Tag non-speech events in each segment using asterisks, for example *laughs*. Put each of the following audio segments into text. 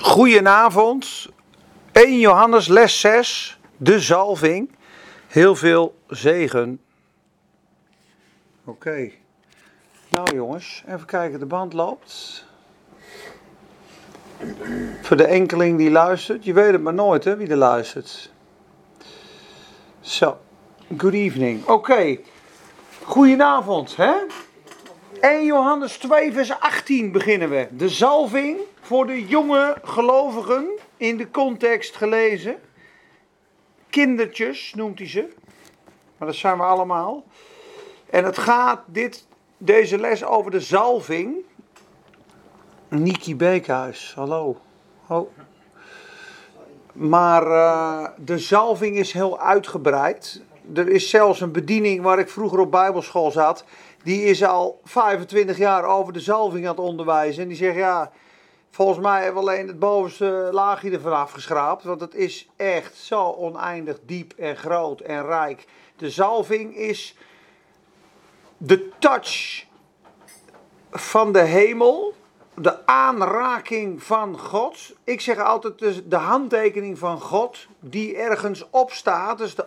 Goedenavond. 1 Johannes les 6, de zalving. Heel veel zegen. Oké. Nou jongens, even kijken, de band loopt. Voor de enkeling die luistert, je weet het maar nooit hè, wie er luistert. Zo, good evening. Oké, goedenavond hè. 1 Johannes 2 vers 18 beginnen we. De zalving voor de jonge gelovigen in de context gelezen. Kindertjes noemt hij ze. Maar dat zijn we allemaal. En het gaat dit, deze les over de zalving. Niki Beekhuis, hallo. Oh. Maar uh, de zalving is heel uitgebreid. Er is zelfs een bediening waar ik vroeger op bijbelschool zat. Die is al 25 jaar over de zalving aan het onderwijzen. En die zegt ja, volgens mij hebben we alleen het bovenste laagje ervan afgeschraapt. Want het is echt zo oneindig diep en groot en rijk. De zalving is de touch van de hemel. De aanraking van God. Ik zeg altijd de handtekening van God die ergens op staat. Dus de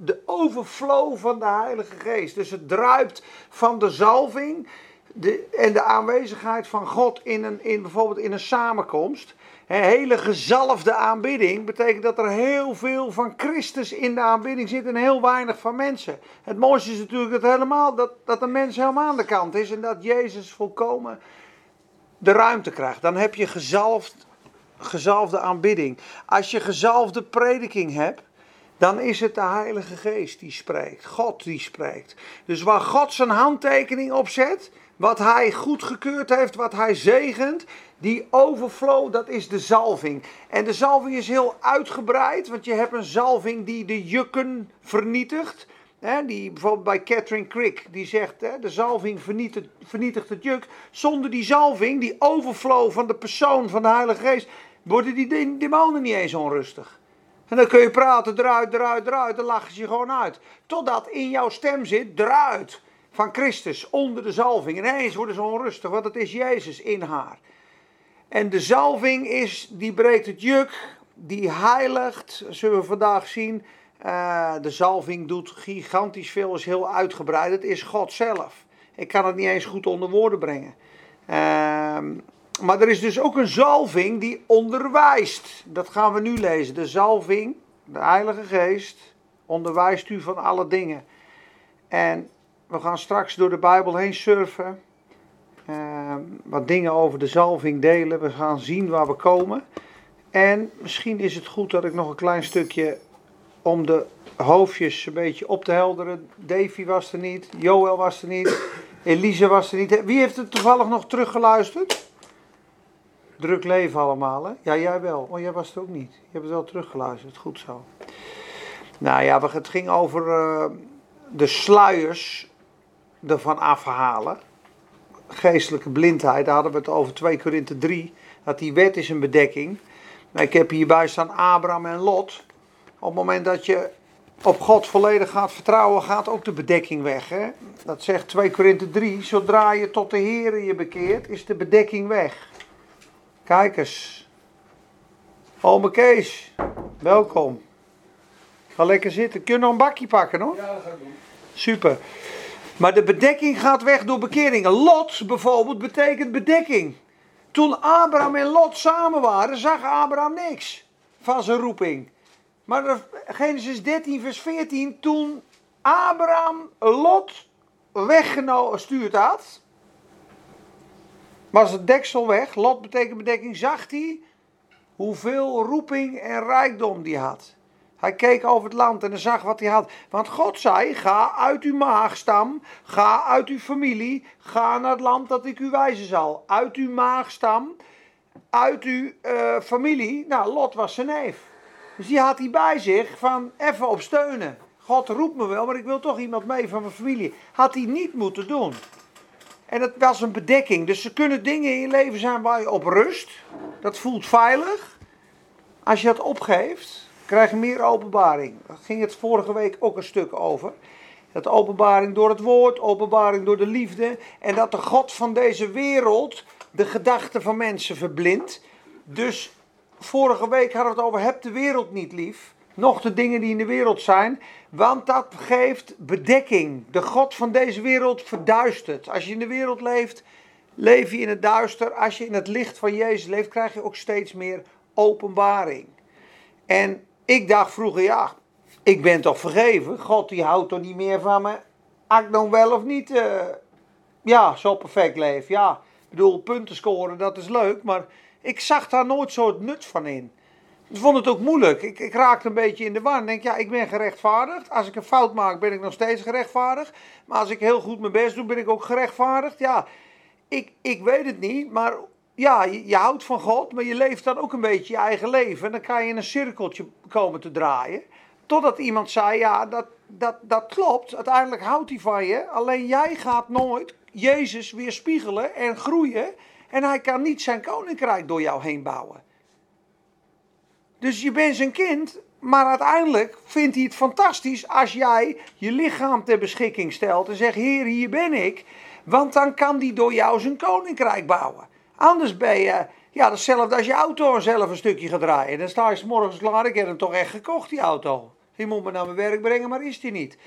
de overflow van de Heilige Geest. Dus het druipt van de zalving de, en de aanwezigheid van God in, een, in bijvoorbeeld in een samenkomst. Een hele gezalfde aanbidding betekent dat er heel veel van Christus in de aanbidding zit en heel weinig van mensen. Het mooiste is natuurlijk dat, helemaal, dat, dat de mens helemaal aan de kant is en dat Jezus volkomen de ruimte krijgt. Dan heb je gezalfd, gezalfde aanbidding. Als je gezalfde prediking hebt, dan is het de Heilige Geest die spreekt. God die spreekt. Dus waar God zijn handtekening op zet, wat hij goedgekeurd heeft, wat hij zegent, die overflow, dat is de zalving. En de zalving is heel uitgebreid, want je hebt een zalving die de jukken vernietigt. Hè, die bijvoorbeeld bij Catherine Crick, die zegt, de zalving vernietigt, vernietigt het juk. Zonder die zalving, die overflow van de persoon van de Heilige Geest, worden die demonen niet eens onrustig. En dan kun je praten, eruit, eruit, eruit. Dan lachen ze je gewoon uit. Totdat in jouw stem zit, eruit. Van Christus, onder de zalving. En ineens worden ze onrustig, want het is Jezus in haar. En de zalving is, die breekt het juk, die heiligt, zullen we vandaag zien. Uh, de zalving doet gigantisch veel, is heel uitgebreid. Het is God zelf. Ik kan het niet eens goed onder woorden brengen. Uh, maar er is dus ook een zalving die onderwijst. Dat gaan we nu lezen. De zalving, de Heilige Geest, onderwijst u van alle dingen. En we gaan straks door de Bijbel heen surfen. Uh, wat dingen over de zalving delen. We gaan zien waar we komen. En misschien is het goed dat ik nog een klein stukje om de hoofdjes een beetje op te helderen. Davy was er niet, Joël was er niet, Elise was er niet. Wie heeft het toevallig nog teruggeluisterd? Druk leven allemaal, hè? Ja, jij wel. Oh, jij was het ook niet. Je hebt het wel teruggeluisterd. Goed zo. Nou ja, het ging over uh, de sluiers ervan afhalen. Geestelijke blindheid, daar hadden we het over 2 Korinthe 3. Dat die wet is een bedekking. Nou, ik heb hierbij staan Abraham en Lot. Op het moment dat je op God volledig gaat vertrouwen, gaat ook de bedekking weg. Hè? Dat zegt 2 Korinthe 3. Zodra je tot de Heer je bekeert, is de bedekking weg. Kijk eens. Ome Kees, welkom. Ga lekker zitten. Kun je nog een bakje pakken hoor? Ja, dat ga ik doen. Super. Maar de bedekking gaat weg door bekeringen. Lot bijvoorbeeld betekent bedekking. Toen Abraham en Lot samen waren, zag Abraham niks van zijn roeping. Maar Genesis 13, vers 14, toen Abraham Lot weggestuurd had, was het deksel weg. Lot betekent bedekking. Zag hij hoeveel roeping en rijkdom die had. Hij keek over het land en zag wat hij had. Want God zei: Ga uit uw maagstam, ga uit uw familie, ga naar het land dat ik u wijzen zal. Uit uw maagstam, uit uw uh, familie. Nou, Lot was zijn neef. Dus die had hij bij zich van even op steunen. God roept me wel, maar ik wil toch iemand mee van mijn familie. Had hij niet moeten doen. En dat was een bedekking. Dus er kunnen dingen in je leven zijn waar je op rust. Dat voelt veilig. Als je dat opgeeft, krijg je meer openbaring. Daar ging het vorige week ook een stuk over. Dat openbaring door het woord, openbaring door de liefde. En dat de God van deze wereld de gedachten van mensen verblindt. Dus vorige week hadden we het over heb de wereld niet lief. Nog de dingen die in de wereld zijn. Want dat geeft bedekking. De God van deze wereld verduistert. Als je in de wereld leeft, leef je in het duister. Als je in het licht van Jezus leeft, krijg je ook steeds meer openbaring. En ik dacht vroeger, ja, ik ben toch vergeven. God die houdt toch niet meer van me. Ik dan wel of niet, uh, ja, zo perfect leef. Ja, ik bedoel, punten scoren, dat is leuk. Maar ik zag daar nooit zo het nut van in. Ik vond het ook moeilijk. Ik, ik raakte een beetje in de war. Ik denk, ja, ik ben gerechtvaardigd. Als ik een fout maak, ben ik nog steeds gerechtvaardigd. Maar als ik heel goed mijn best doe, ben ik ook gerechtvaardigd. Ja, ik, ik weet het niet, maar ja, je, houdt van God, maar je leeft dan ook een beetje je eigen leven. En dan kan je in een cirkeltje komen te draaien. Totdat iemand zei, ja, dat, dat, dat klopt. Uiteindelijk houdt hij van je. Alleen jij gaat nooit Jezus weer spiegelen en groeien. En hij kan niet zijn koninkrijk door jou heen bouwen. Dus je bent zijn kind, maar uiteindelijk vindt hij het fantastisch als jij je lichaam ter beschikking stelt en zegt: Heer, hier ben ik. Want dan kan hij door jou zijn koninkrijk bouwen. Anders ben je, ja, hetzelfde als je auto zelf een stukje gaat draaien. Dan sta je s morgens klaar, ik heb hem toch echt gekocht, die auto. Je moet me naar mijn werk brengen, maar is die niet.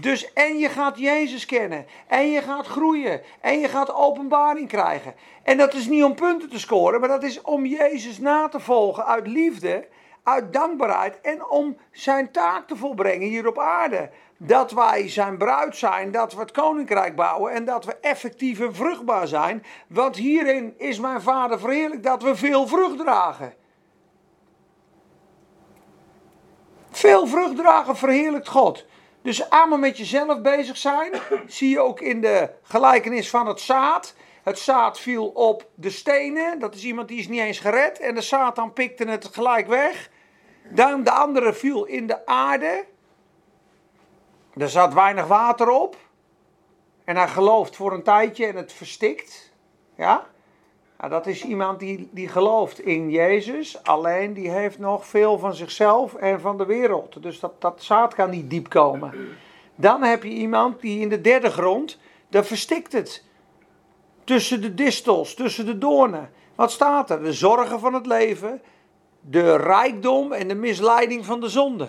Dus en je gaat Jezus kennen. En je gaat groeien. En je gaat openbaring krijgen. En dat is niet om punten te scoren, maar dat is om Jezus na te volgen uit liefde, uit dankbaarheid en om zijn taak te volbrengen hier op aarde. Dat wij zijn bruid zijn, dat we het koninkrijk bouwen en dat we effectief en vruchtbaar zijn. Want hierin is mijn vader verheerlijk dat we veel vrucht dragen. Veel vrucht dragen verheerlijkt God. Dus allemaal met jezelf bezig zijn. *coughs* Zie je ook in de gelijkenis van het zaad. Het zaad viel op de stenen. Dat is iemand die is niet eens gered. En de Satan pikte het gelijk weg. Dan de andere viel in de aarde. Er zat weinig water op. En hij gelooft voor een tijdje en het verstikt. Ja? Nou, dat is iemand die, die gelooft in Jezus, alleen die heeft nog veel van zichzelf en van de wereld. Dus dat, dat zaad kan niet diep komen. Dan heb je iemand die in de derde grond, daar verstikt het. Tussen de distels, tussen de doornen. Wat staat er? De zorgen van het leven, de rijkdom en de misleiding van de zonde.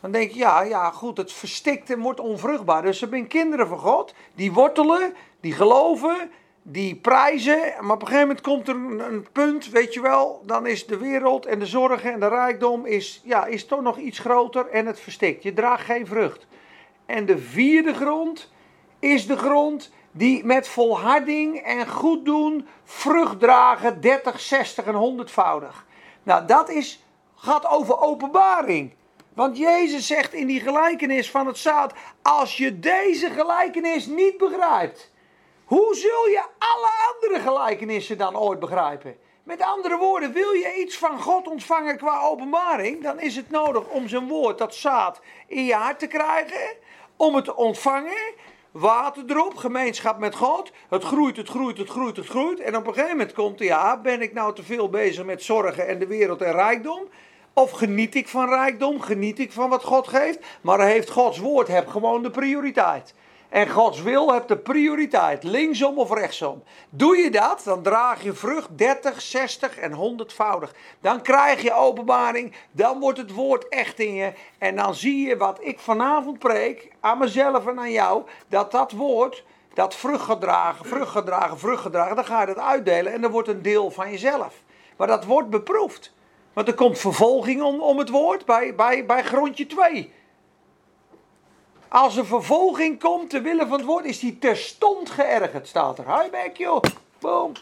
Dan denk je, ja, ja, goed, het verstikt en wordt onvruchtbaar. Dus er zijn kinderen van God, die wortelen, die geloven, die prijzen. Maar op een gegeven moment komt er een, punt, weet je wel, dan is de wereld en de zorgen en de rijkdom is, ja, is toch nog iets groter en het verstikt. Je draagt geen vrucht. En de vierde grond is de grond die met volharding en goed doen vrucht dragen 30, 60 en 100voudig. Nou, dat is, gaat over openbaring. Want Jezus zegt in die gelijkenis van het zaad: als je deze gelijkenis niet begrijpt, hoe zul je alle andere gelijkenissen dan ooit begrijpen? Met andere woorden, wil je iets van God ontvangen qua openbaring, dan is het nodig om zijn woord, dat zaad, in je hart te krijgen, om het te ontvangen, water erop, gemeenschap met God. Het groeit, het groeit, het groeit, het groeit. En op een gegeven moment komt, ja, ben ik nou te veel bezig met zorgen en de wereld en rijkdom? Of geniet ik van rijkdom, geniet ik van wat God geeft? Maar heeft Gods woord heb gewoon de prioriteit. En Gods wil hebt de prioriteit, linksom of rechtsom. Doe je dat, dan draag je vrucht 30, 60 en 100voudig. Dan krijg je openbaring, dan wordt het woord echt in je. En dan zie je wat ik vanavond preek, aan mezelf en aan jou, dat dat woord, dat vrucht gedragen, vrucht gedragen, vrucht gedragen, dan ga je dat uitdelen en dan wordt een deel van jezelf. Maar dat wordt beproefd. Want er komt vervolging om, om het woord bij, bij, bij grondje 2. Als er vervolging komt te willen van het woord, is hij terstond geërgerd, staat er. Hi joh, boom.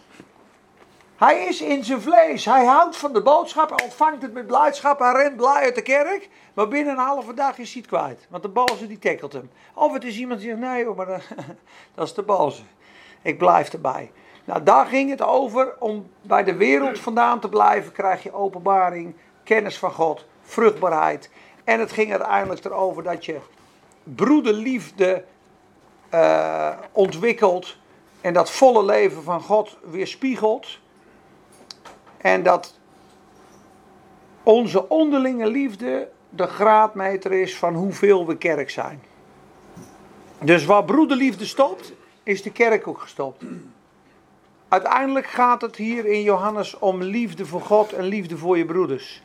Hij is in zijn vlees. Hij houdt van de boodschap. Hij ontvangt het met blijdschap. Hij rent blij uit de kerk. Maar binnen een halve dag is hij het kwijt. Want de balze die tackelt hem. Of het is iemand die zegt, nee maar *laughs* dat is de balze. Ik blijf erbij. Nou, daar ging het over. Om bij de wereld vandaan te blijven, krijg je openbaring, kennis van God, vruchtbaarheid. En het ging uiteindelijk erover dat je broederliefde uh, ontwikkelt en dat volle leven van God weerspiegelt. En dat onze onderlinge liefde de graadmeter is van hoeveel we kerk zijn. Dus waar broederliefde stopt, is de kerk ook gestopt. Uiteindelijk gaat het hier in Johannes om liefde voor God en liefde voor je broeders.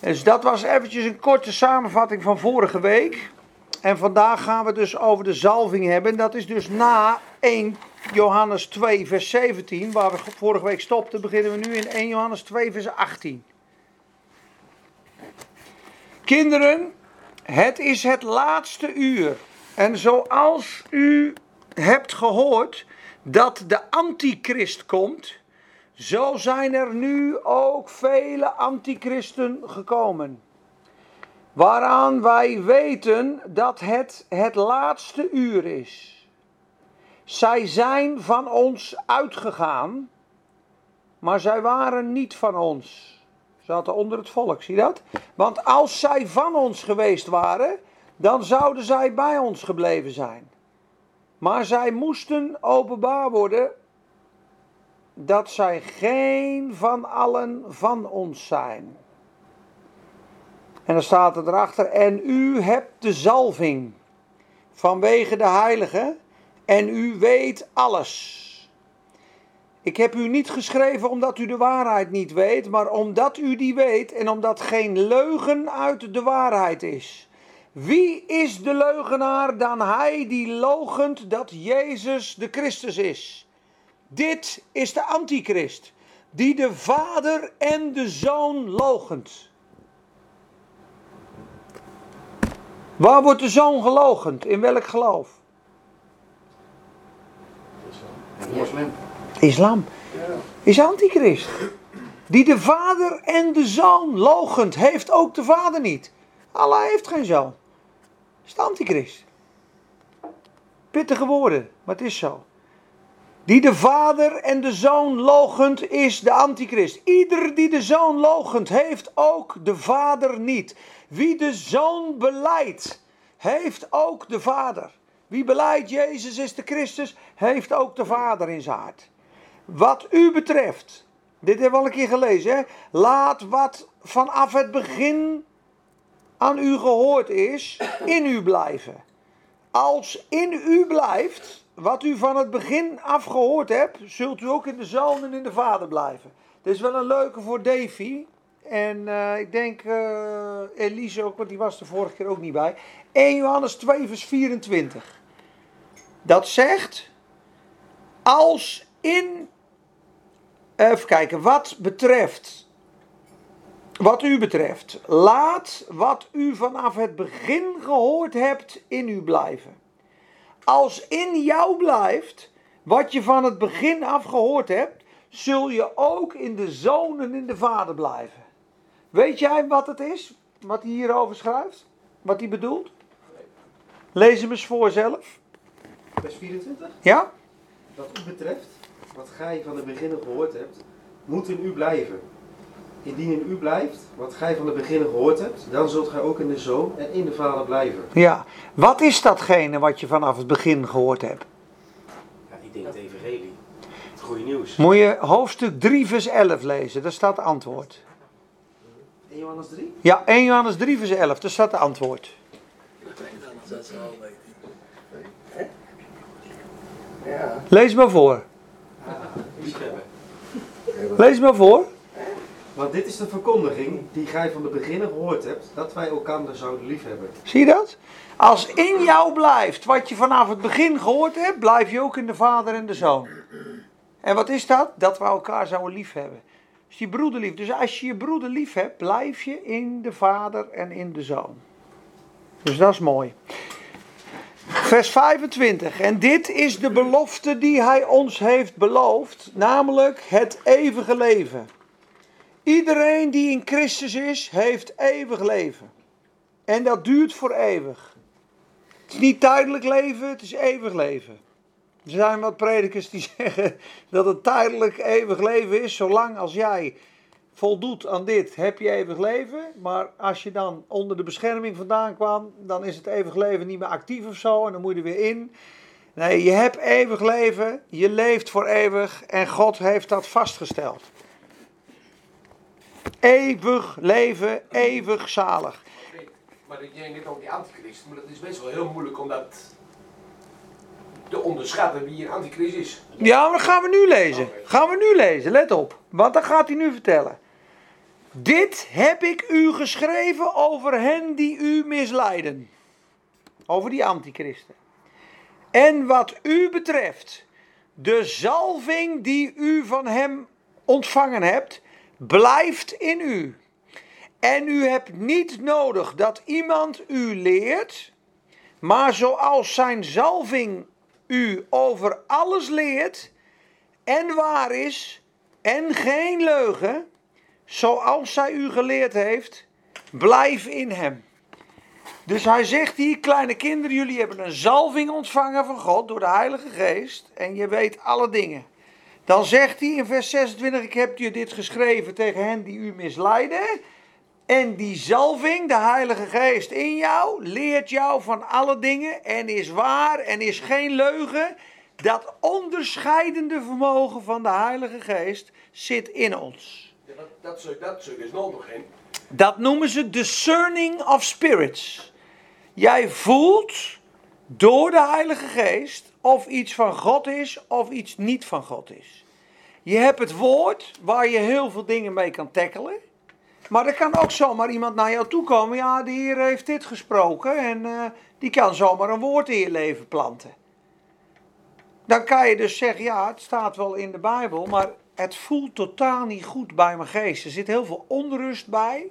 Dus dat was eventjes een korte samenvatting van vorige week. En vandaag gaan we dus over de zalving hebben. Dat is dus na 1 Johannes 2, vers 17, waar we vorige week stopten, beginnen we nu in 1 Johannes 2, vers 18. Kinderen, het is het laatste uur. En zoals u hebt gehoord dat de antichrist komt, zo zijn er nu ook vele antichristen gekomen. Waaraan wij weten dat het het laatste uur is. Zij zijn van ons uitgegaan, maar zij waren niet van ons. Zaten onder het volk, zie je dat? Want als zij van ons geweest waren, dan zouden zij bij ons gebleven zijn. Maar zij moesten openbaar worden dat zij geen van allen van ons zijn. En dan staat er erachter, en u hebt de zalving vanwege de heilige en u weet alles. Ik heb u niet geschreven omdat u de waarheid niet weet, maar omdat u die weet en omdat geen leugen uit de waarheid is. Wie is de leugenaar dan hij die logent dat Jezus de Christus is? Dit is de antichrist, die de Vader en de Zoon logent. Waar wordt de Zoon gelogend? In welk geloof? Moslim. Islam. Is antichrist. Die de vader en de zoon logent. Heeft ook de vader niet. Allah heeft geen zoon. Is de antichrist. Pittige woorden, maar het is zo. Die de vader en de zoon logent is de antichrist. Ieder die de zoon logent heeft ook de vader niet. Wie de zoon beleidt, heeft ook de vader. Wie beleidt Jezus is de Christus, heeft ook de vader in zijn hart. Wat u betreft, dit hebben we al een keer gelezen, hè? laat wat vanaf het begin aan u gehoord is, in u blijven. Als in u blijft, wat u van het begin af gehoord hebt, zult u ook in de zoon en in de vader blijven. Dit is wel een leuke voor Davy. En eh, ik denk uh, Elise ook, want die was de vorige keer ook niet bij. 1 Johannes 2, vers 24. Dat zegt, als in Even kijken, wat betreft. Wat u betreft, laat wat u vanaf het begin gehoord hebt in u blijven. Als in jou blijft wat je van het begin af gehoord hebt, zul je ook in de zoon en in de vader blijven. Weet jij wat het is? Wat hij hierover schrijft? Wat hij bedoelt? Lees hem eens voor zelf. Vers 24. Ja? Wat u betreft, wat gij van het begin gehoord hebt, moet in u blijven. Indien in u blijft, wat gij van het begin gehoord hebt, dan zult gij ook in de Zoon en in de Vader blijven. Ja, wat is datgene wat je vanaf het begin gehoord hebt? Ja, ik denk het evangelie. Het goede nieuws. Moet je hoofdstuk 3 vers 11 lezen, daar staat het antwoord. 1 Johannes 3? Ja, 1 Johannes 3 vers 11, daar staat het antwoord. Ja. Lees maar voor. Lees maar voor. Want dit is de verkondiging die gij van de beginnen gehoord hebt, dat wij elkaar zouden liefhebben. Zie je dat? Als in jou blijft wat je vanaf het begin gehoord hebt, blijf je ook in de vader en de zoon. En wat is dat? Dat we elkaar zouden liefhebben. Dus die broederlief. Dus als je je broeder lief hebt, blijf je in de vader en in de zoon. Dus dat is mooi. Vers 25. En dit is de belofte die hij ons heeft beloofd, namelijk het eeuwige leven. Iedereen die in Christus is, heeft eeuwig leven. En dat duurt voor eeuwig. Het is niet tijdelijk leven, het is eeuwig leven. Er zijn wat predikers die *laughs* zeggen dat het tijdelijk eeuwig leven is, zolang als jij voldoet aan dit, heb je eeuwig leven. Maar als je dan onder de bescherming vandaan kwam, dan is het eeuwig leven niet meer actief of zo. En dan moet je er weer in. Nee, je hebt eeuwig leven, je leeft voor eeuwig en God heeft dat vastgesteld. Eeuwig leven, eeuwig zalig. Maar jij net over die antichrist, maar dat is best wel heel moeilijk om dat te onderschatten wie een antichrist is. Ja, maar dat gaan we nu lezen. Gaan we nu lezen, let op. Want dat gaat hij nu vertellen. Dit heb ik u geschreven over hen die u misleiden. Over die antichristen. En wat u betreft, de zalving die u van hem ontvangen hebt, blijft in u. En u hebt niet nodig dat iemand u leert, maar zoals zijn zalving u over alles leert en waar is en geen leugen, zoals zij u geleerd heeft, blijf in hem. Dus hij zegt hier, kleine kinderen, jullie hebben een zalving ontvangen van God door de Heilige Geest en je weet alle dingen. Dan zegt hij in vers 26, ik heb je dit geschreven tegen hen die u misleiden. En die zalving, de Heilige Geest in jou, leert jou van alle dingen en is waar en is geen leugen. Dat onderscheidende vermogen van de Heilige Geest zit in ons. Ja, dat, dat, dat is nodig, hè? Dat noemen ze discerning of spirits. Jij voelt door de Heilige Geest of iets van God is of iets niet van God is. Je hebt het woord waar je heel veel dingen mee kan tackelen. Maar er kan ook zomaar iemand naar jou toe komen. Ja, de Heer heeft dit gesproken en eh, die kan zomaar een woord in je leven planten. Dan kan je dus zeggen, ja, het staat wel in de Bijbel, maar het voelt totaal niet goed bij mijn geest. Er zit heel veel onrust bij.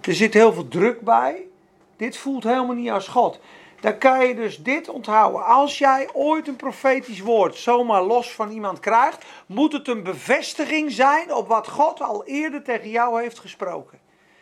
Er zit heel veel druk bij. Dit voelt helemaal niet als God. Dan kan je dus dit onthouden. Als jij ooit een profetisch woord zomaar los van iemand krijgt, moet het een bevestiging zijn op wat God al eerder tegen jou heeft gesproken.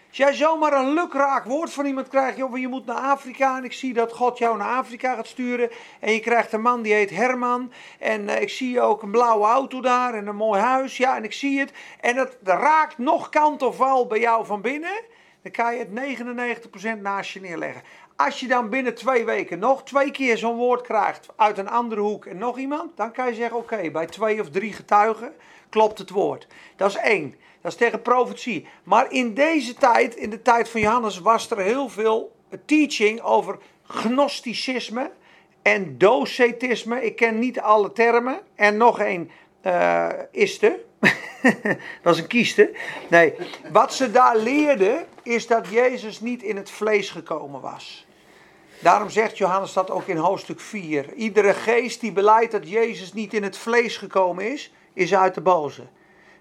Als jij zomaar een lukraak woord van iemand krijgt, joh, je moet naar Afrika en ik zie dat God jou naar Afrika gaat sturen. En je krijgt een man die heet Herman en uh, ik zie ook een blauwe auto daar en een mooi huis, ja, en ik zie het. En het raakt nog kant of wal bij jou van binnen, dan kan je het 99% naast je neerleggen. Als je dan binnen twee weken nog twee keer zo'n woord krijgt uit een andere hoek en nog iemand, dan kan je zeggen: oké, bij twee of drie getuigen klopt het woord. Dat is één. Dat is tegen profetie. Maar in deze tijd, in de tijd van Johannes, was er heel veel teaching over gnosticisme en docetisme. Ik ken niet alle termen. En nog één, uh, *laughs* dat is een kieste. Nee, wat ze daar leerden is dat Jezus niet in het vlees gekomen was. Daarom zegt Johannes dat ook in hoofdstuk 4. Iedere geest die beleidt dat Jezus niet in het vlees gekomen is, is uit de boze.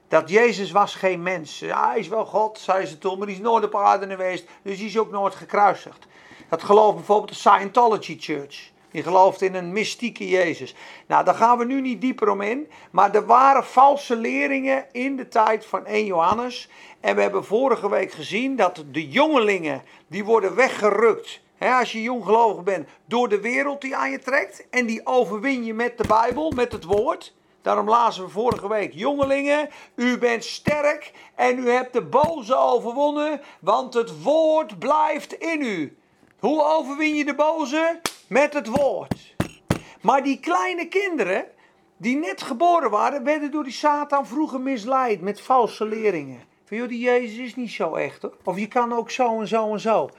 Dat Jezus was geen mens. Ja, hij is wel God, zei ze toen, maar hij is nooit op aarde geweest. Dus hij is ook nooit gekruisigd. Dat gelooft bijvoorbeeld de Scientology Church. Die gelooft in een mystieke Jezus. Nou, daar gaan we nu niet dieper om in. Maar er waren valse leringen in de tijd van 1 Johannes. En we hebben vorige week gezien dat de jongelingen, die worden weggerukt als je jonggelovig bent, door de wereld die aan je trekt. En die overwin je met de Bijbel, met het woord. Daarom lazen we vorige week, jongelingen, u bent sterk en u hebt de boze overwonnen, want het woord blijft in u. Hoe overwin je de boze? Met het woord. Maar die kleine kinderen, die net geboren waren, werden door die Satan vroeger misleid met valse leringen. Van joh, die Jezus is niet zo echt hoor. Of je kan ook zo en zo en zo.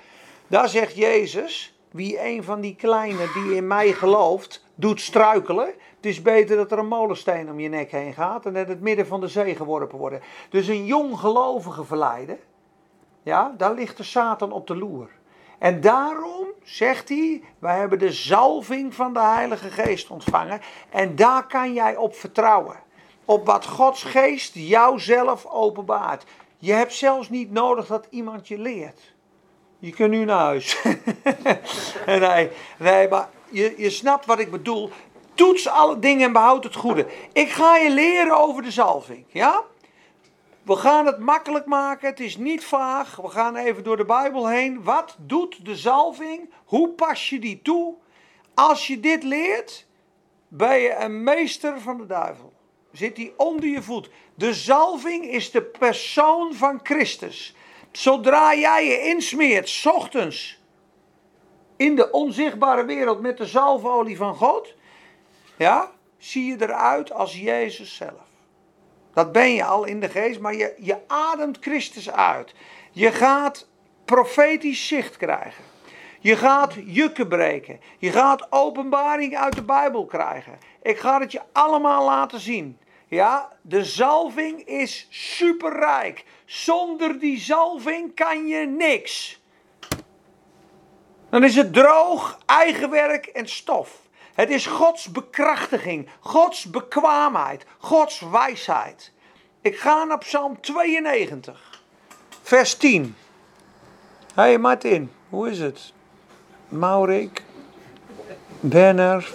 Daar zegt Jezus, wie een van die kleine die in mij gelooft, doet struikelen. Het is beter dat er een molensteen om je nek heen gaat en dat het midden van de zee geworpen wordt. Dus een jong gelovige verleiden, ja, daar ligt de Satan op de loer. En daarom zegt hij, wij hebben de zalving van de Heilige Geest ontvangen en daar kan jij op vertrouwen. Op wat Gods Geest jouzelf openbaart. Je hebt zelfs niet nodig dat iemand je leert. Je kunt nu naar huis. *laughs* nee, nee, maar je, je snapt wat ik bedoel. Toets alle dingen en behoud het goede. Ik ga je leren over de zalving. Ja? We gaan het makkelijk maken. Het is niet vaag. We gaan even door de Bijbel heen. Wat doet de zalving? Hoe pas je die toe? Als je dit leert, ben je een meester van de duivel. Zit die onder je voet. De zalving is de persoon van Christus. Zodra jij je insmeert, ochtends, in de onzichtbare wereld met de zalfolie van God, ja, zie je eruit als Jezus zelf. Dat ben je al in de geest, maar je, je ademt Christus uit. Je gaat profetisch zicht krijgen. Je gaat jukken breken. Je gaat openbaring uit de Bijbel krijgen. Ik ga het je allemaal laten zien. Ja, de zalving is superrijk. Zonder die zalving kan je niks. Dan is het droog, eigen werk en stof. Het is Gods bekrachtiging, Gods bekwaamheid, Gods wijsheid. Ik ga naar Psalm 92, vers 10. Hé hey Martin, hoe is het? Maurik, Benner,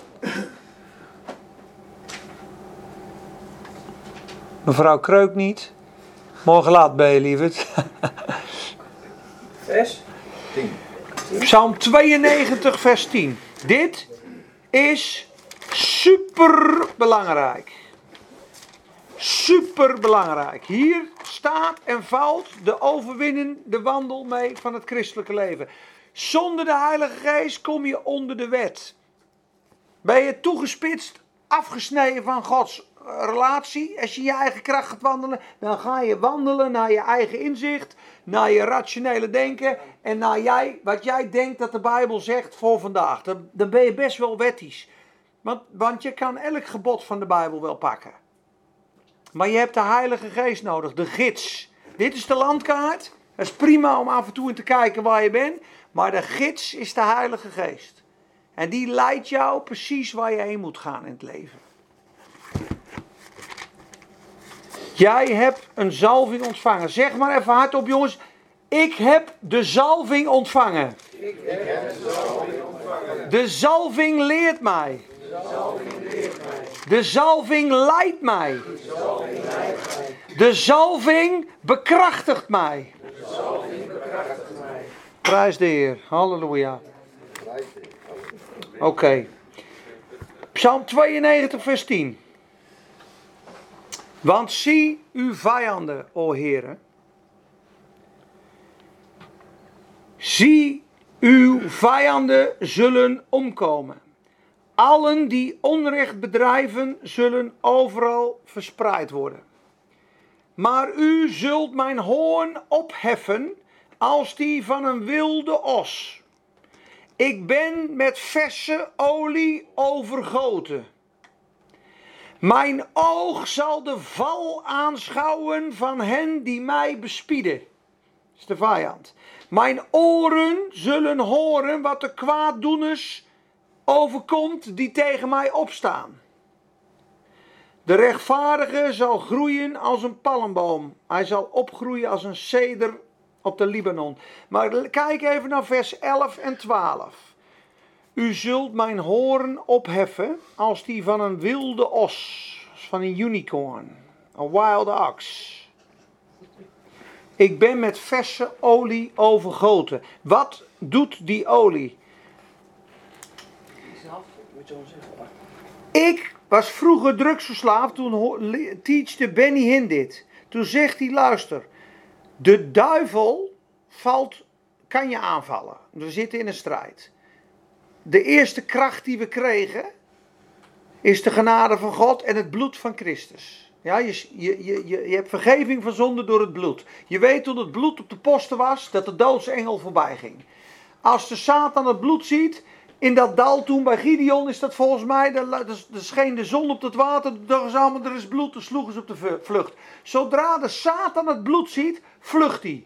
mevrouw Kreuk niet. Morgen laat ben je, lieverd. *laughs* Vers? Psalm 92, vers 10. Dit is super belangrijk. Super belangrijk. Hier staat en valt de overwinnende wandel mee van het christelijke leven. Zonder de Heilige Geest kom je onder de wet. Ben je toegespitst, afgesneden van Gods relatie. Als je je eigen kracht gaat wandelen, dan ga je wandelen naar je eigen inzicht, naar je rationele denken en naar jij, wat jij denkt dat de Bijbel zegt voor vandaag. Dan, ben je best wel wettisch. Want, want je kan elk gebod van de Bijbel wel pakken. Maar je hebt de Heilige Geest nodig, de gids. Dit is de landkaart. Dat is prima om af en toe in te kijken waar je bent. Maar de gids is de Heilige Geest. En die leidt jou precies waar je heen moet gaan in het leven. Jij hebt een zalving ontvangen. Zeg maar even hardop, jongens. Ik heb de zalving ontvangen. Ik heb de zalving ontvangen. De zalving leert mij. De zalving leidt mij. De zalving bekrachtigt mij. Prijs de Heer. Halleluja. Oké. Psalm 92, vers 10. Want zie uw vijanden, o heren. Zie uw vijanden zullen omkomen. Allen die onrecht bedrijven zullen overal verspreid worden. Maar u zult mijn hoorn opheffen als die van een wilde os. Ik ben met verse olie overgoten. Mijn oog zal de val aanschouwen van hen die mij bespieden. Dat is de vijand. Mijn oren zullen horen wat de kwaaddoeners overkomt die tegen mij opstaan. De rechtvaardige zal groeien als een palmboom. Hij zal opgroeien als een ceder op de Libanon. Maar kijk even naar vers 11 en 12. U zult mijn hoorn opheffen als die van een wilde os, van een unicorn, een wild ox. Ik ben met verse olie overgoten. Wat doet die olie? Ik was vroeger drugsverslaafd, toen teachte Benny Hinn dit. Toen zegt hij, luister, de duivel valt, kan je aanvallen. We zitten in een strijd. De eerste kracht die we kregen, is de genade van God en het bloed van Christus. Ja, je, je, je, je hebt vergeving van zonde door het bloed. Je weet toen het bloed op de posten was, dat de doodsengel voorbij ging. Als de Satan het bloed ziet, in dat dal toen bij Gideon is dat volgens mij, er scheen de zon op het water, ze allemaal, er is bloed, toen sloegen ze op de vlucht. Zodra de Satan het bloed ziet, vlucht hij.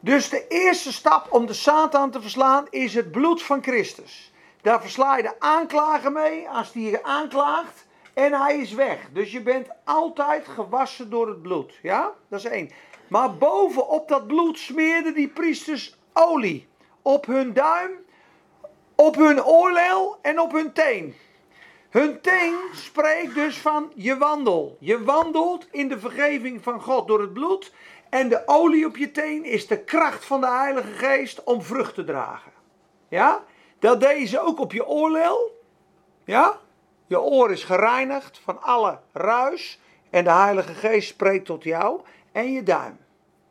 Dus de eerste stap om de Satan te verslaan is het bloed van Christus. Daar versla je de aanklager mee als die je aanklaagt en hij is weg. Dus je bent altijd gewassen door het bloed. Ja, dat is één. Maar bovenop dat bloed smeerden die priesters olie. Op hun duim, op hun oorlel en op hun teen. Hun teen spreekt dus van je wandel. Je wandelt in de vergeving van God door het bloed. En de olie op je teen is de kracht van de Heilige Geest om vrucht te dragen. Ja? Dat deed ook op je oorlel. Ja? Je oor is gereinigd van alle ruis. En de Heilige Geest spreekt tot jou. En je duim.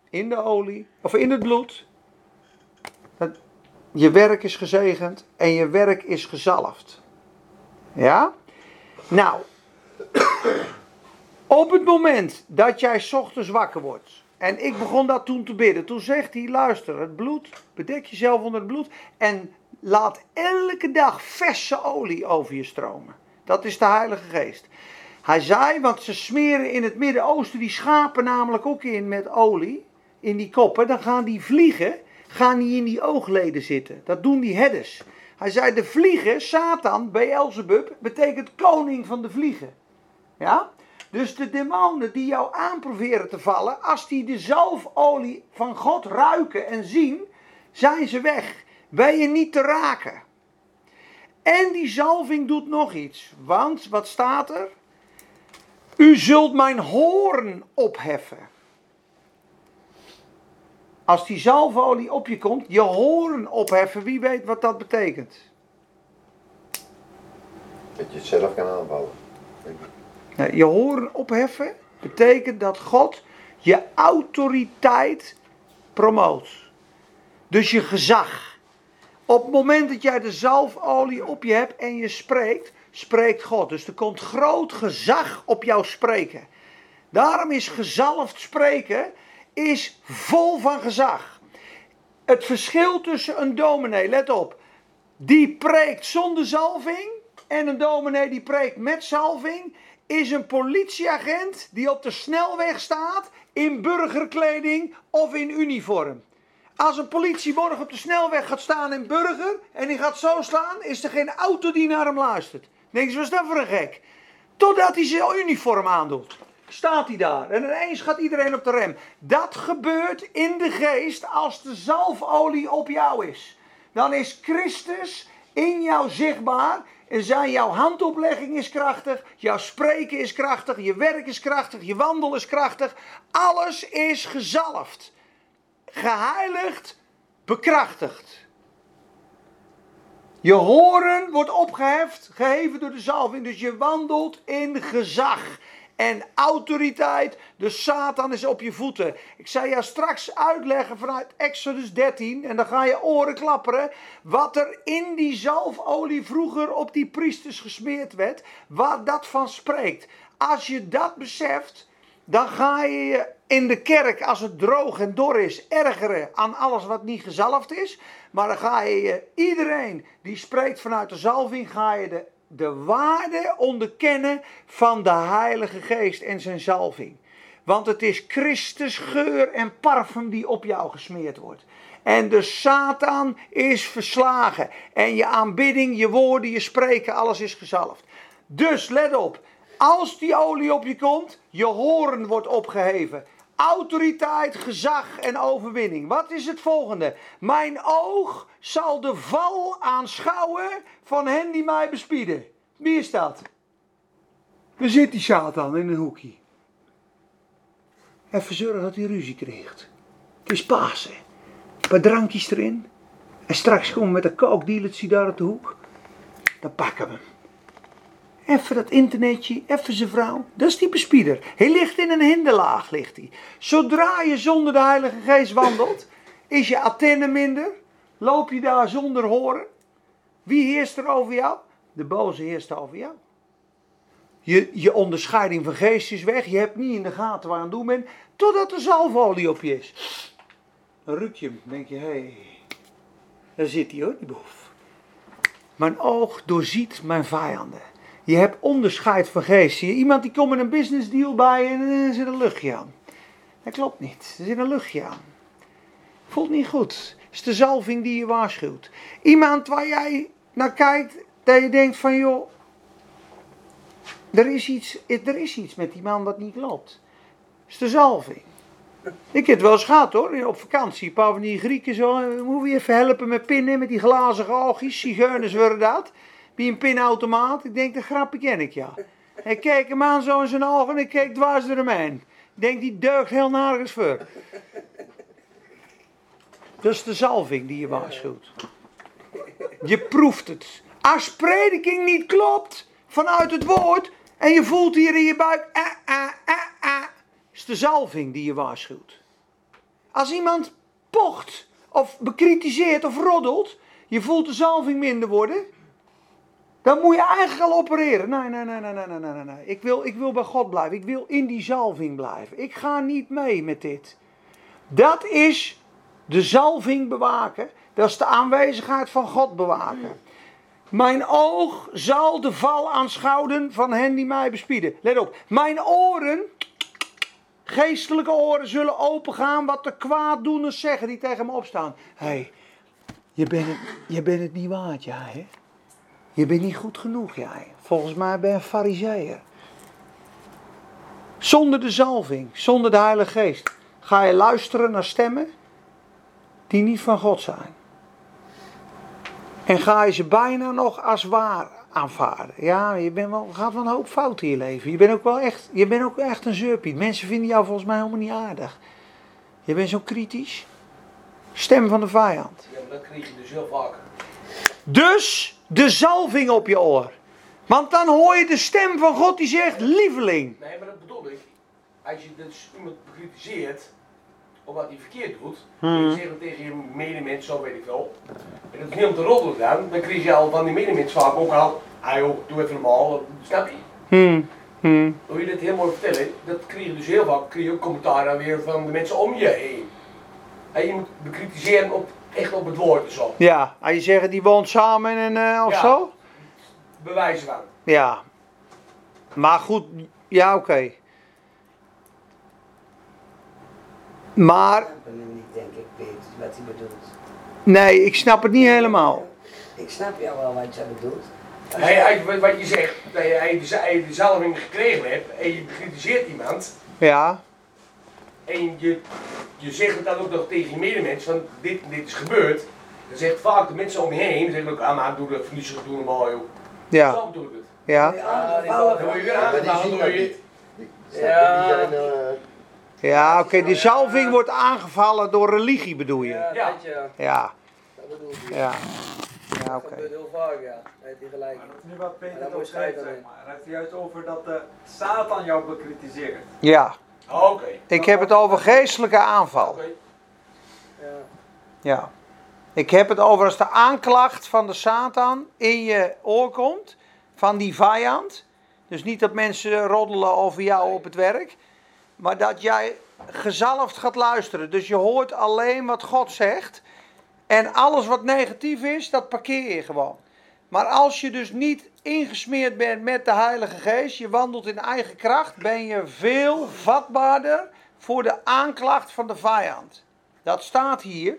In de olie. Of in het bloed. Je werk is gezegend. En je werk is gezalfd. Ja? Nou. Op het moment dat jij ochtends wakker wordt En ik begon dat toen te bidden. Toen zegt hij, luister, het bloed, bedek jezelf onder het bloed en laat elke dag verse olie over je stromen. Dat is de Heilige Geest. Hij zei, want ze smeren in het Midden-Oosten die schapen namelijk ook in met olie, in die koppen. Dan gaan die vliegen, gaan die in die oogleden zitten. Dat doen die herders. Hij zei, de vliegen, Satan, Beelzebub, betekent koning van de vliegen. Ja? Dus de demonen die jou aanproberen te vallen, als die de zalfolie van God ruiken en zien, zijn ze weg. Ben je niet te raken. En die zalving doet nog iets. Want, wat staat er? U zult mijn hoorn opheffen. Als die zalfolie op je komt, je hoorn opheffen, wie weet wat dat betekent? Dat je het zelf kan aanvallen. Nou, je horen opheffen betekent dat God je autoriteit promoot. Dus je gezag. Op het moment dat jij de zalfolie op je hebt en je spreekt, spreekt God. Dus er komt groot gezag op jouw spreken. Daarom is gezalfd spreken is vol van gezag. Het verschil tussen een dominee, let op, die preekt zonder zalving en een dominee die preekt met zalving is een politieagent die op de snelweg staat in burgerkleding of in uniform. Als een politie morgen op de snelweg gaat staan in burger en die gaat zo slaan, is er geen auto die naar hem luistert. Denk je, wat is dat voor een gek? Totdat hij zijn uniform aandoet. Staat hij daar en ineens gaat iedereen op de rem. Dat gebeurt in de geest als de zalfolie op jou is. Dan is Christus in jou zichtbaar en zijn jouw handoplegging is krachtig, jouw spreken is krachtig, je werk is krachtig, je wandel is krachtig. Alles is gezalfd, geheiligd, bekrachtigd. Je horen wordt opgeheft, geheven door de zalving, dus je wandelt in gezag en autoriteit. De Satan is op je voeten. Ik zal je straks uitleggen vanuit Exodus 13. En dan ga je oren klapperen. Wat er in die zalfolie vroeger op die priesters gesmeerd werd. Waar dat van spreekt. Als je dat beseft. Dan ga je je in de kerk, als het droog en dor is, ergeren aan alles wat niet gezalfd is. Maar dan ga je je, iedereen die spreekt vanuit de zalving, ga je de de waarde onderkennen van de Heilige Geest en zijn zalving. Want het is Christus geur en parfum die op jou gesmeerd wordt. En de Satan is verslagen. En je aanbidding, je woorden, je spreken, alles is gezalfd. Dus let op. Als die olie op je komt, je horen wordt opgeheven. Autoriteit, gezag en overwinning. Wat is het volgende? Mijn oog zal de val aanschouwen van hen die mij bespieden. Wie is dat? Waar zit die Satan in een hoekje? Even zorgen dat hij ruzie krijgt. Het is Pasen. Een paar drankjes erin. En straks komen we met een kookdealertje daar op de hoek. Dan pakken we hem. Even dat internetje, even zijn vrouw. Dat is die bespieder. Hij ligt in een hinderlaag, ligt hij. Zodra je zonder de Heilige Geest wandelt, is je Athene minder. Loop je daar zonder horen. Wie heerst er over jou? De boze heerst over jou. Je, je onderscheiding van geest is weg. Je hebt niet in de gaten waar aan het doen bent. Totdat er zalfolie op je is. Dan ruik je hem. Dan denk je, hé. Hey, daar zit hij hoor, die boef. Mijn oog doorziet mijn vijanden. Je hebt onderscheid van geest. Je iemand die komt met een business deal bij en er zit een luchtje aan. Dat klopt niet. Er zit een luchtje aan. Voelt niet goed. Het is de zalving die je waarschuwt. Iemand waar jij naar kijkt, dat je denkt van joh, er is iets, er is iets met die man wat niet klopt. Het is de zalving. Ik heb het wel eens gehad hoor, op vakantie. Een van die Grieken zo, moet je even helpen met pinnen, met die glazige oogjes. Zigeuners worden dat. Bij een pinautomaat. Ik denk, dat grapje ken ik ja. Ik keek hem aan zo in zijn ogen en ik keek dwars door hem heen. Ik denk, die deugt heel nergens voor. Dat is de zalving die je waarschuwt. Je proeft het. Als prediking niet klopt vanuit het woord en je voelt hier in je buik, ah, ah, ah, ah, is de zalving die je waarschuwt. Als iemand pocht of bekritiseert of roddelt, je voelt de zalving minder worden, dan moet je eigenlijk al opereren. Nee, nee, nee, nee, nee, nee, nee, nee. Ik wil, ik wil bij God blijven. Ik wil in die zalving blijven. Ik ga niet mee met dit. Dat is de zalving bewaken. Dat is de aanwezigheid van God bewaken. Mijn oog zal de val aanschouwen van hen die mij bespieden. Let op. Mijn oren, geestelijke oren, zullen opengaan wat de kwaaddoeners zeggen die tegen me opstaan. Hé, hey, je, bent het, je bent het niet waard, jij. Hè? Je bent niet goed genoeg, jij. Volgens mij ben je een fariseer. Zonder de zalving, zonder de Heilige Geest, ga je luisteren naar stemmen die niet van God zijn. En ga je ze bijna nog als waar aanvaarden. Ja, je bent wel, gaat wel een hoop fout in je leven. Je bent ook wel echt, je bent ook echt een zeurpiet. Mensen vinden jou volgens mij helemaal niet aardig. Je bent zo kritisch. Stem van de vijand. Ja, maar dat kreeg je dus heel vaak. Dus de zalving op je oor. Want dan hoor je de stem van God die zegt, lieveling. Nee, maar dat bedoel ik. Als je dus iemand bekritiseert, omdat hij verkeerd doet, en je zegt tegen je medemens, zo weet ik wel. En dat is niet om te roddelen dan, dan krijg je al van die medemens vaak ook al, ah joh, doe even normaal, snap je? Hmm, hmm. Hoe je dit heel mooi vertellen, dat krijg je dus heel vaak, krijg je ook commentaar weer van de mensen om je heen. En je moet bekritiseren op, echt op het woord en zo. Ja, als je zegt die woont samen en eh, of Ja. zo? Bewijzen van. Ja. Maar goed, ja oké. Maar, Ik snap hem niet, denk ik, Peter, wat hij bedoelt. nee, ik snap het niet helemaal. Ik snap jou wel wat jij bedoelt. Hij, je- hij, wat- wat je zegt, dat je, hij de, hij de zalving gekregen hebt en je bekritiseert iemand. Ja, En je, je zegt het dan ook nog tegen je medemens, van dit dit is gebeurd. Dan zegt vaak de mensen om je heen, zeggen ook, ah maar doe dat niet zo, doe normaal joh. ja, Zo bedoel ik het. ja. aangevallen Dan word je weer Ja, maar aangevallen door dat je. je, zijn, eh, Ja, oké, die zalving wordt aangevallen door religie bedoel je? Ja, Ja. dat ja. Ja, Dat bedoel ik. ja. Ja, Dat oké. gebeurt heel vaak, ja. Heeft die gelijk. Maar dat is nu wat Peter Maar ook je scheiden zeg maar. Hij heeft het juist over dat de Satan jou bekritiseert. Ja, Ik heb het over geestelijke aanval. Ja. Ja. Ik heb het over als de aanklacht van de Satan in je oor komt, van die vijand. Dus niet dat mensen roddelen over jou op het werk, maar dat jij gezalfd gaat luisteren. Dus je hoort alleen wat God zegt. En alles wat negatief is, dat parkeer je gewoon. Maar als je dus niet ingesmeerd bent met de Heilige Geest, je wandelt in eigen kracht, ben je veel vatbaarder voor de aanklacht van de vijand. Dat staat hier.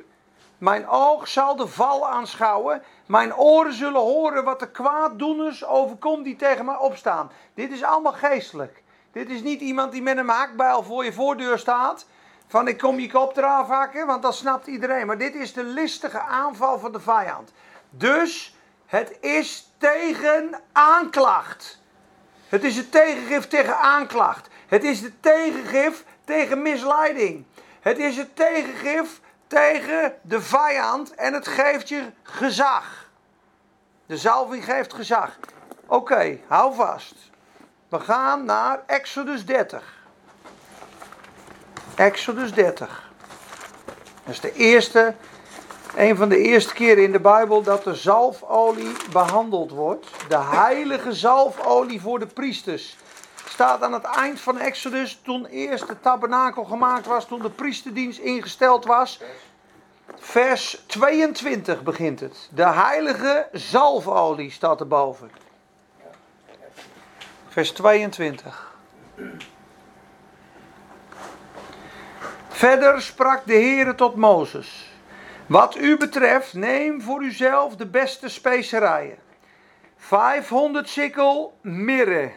Mijn oog zal de val aanschouwen. Mijn oren zullen horen wat de kwaaddoeners overkomt die tegen mij opstaan. Dit is allemaal geestelijk. Dit is niet iemand die met een haakbijl voor je voordeur staat. Van ik kom je kop eraf hakken, want dat snapt iedereen. Maar dit is de listige aanval van de vijand. Dus het is tegen aanklacht. Het is het tegengif tegen aanklacht. Het is de tegengif tegen misleiding. Het is het tegengif tegen de vijand en het geeft je gezag. De zalving geeft gezag. Oké, hou vast. We gaan naar Exodus 30. Exodus 30. Dat is de eerste, een van de eerste keren in de Bijbel dat de zalfolie behandeld wordt. De heilige zalfolie voor de priesters. Staat aan het eind van Exodus, toen eerst de tabernakel gemaakt was, toen de priesterdienst ingesteld was. Vers 22 begint het. De heilige zalfolie staat erboven. Vers 22. Verder sprak de Heere tot Mozes. Wat u betreft, neem voor uzelf de beste specerijen. 500 sikkel mirre.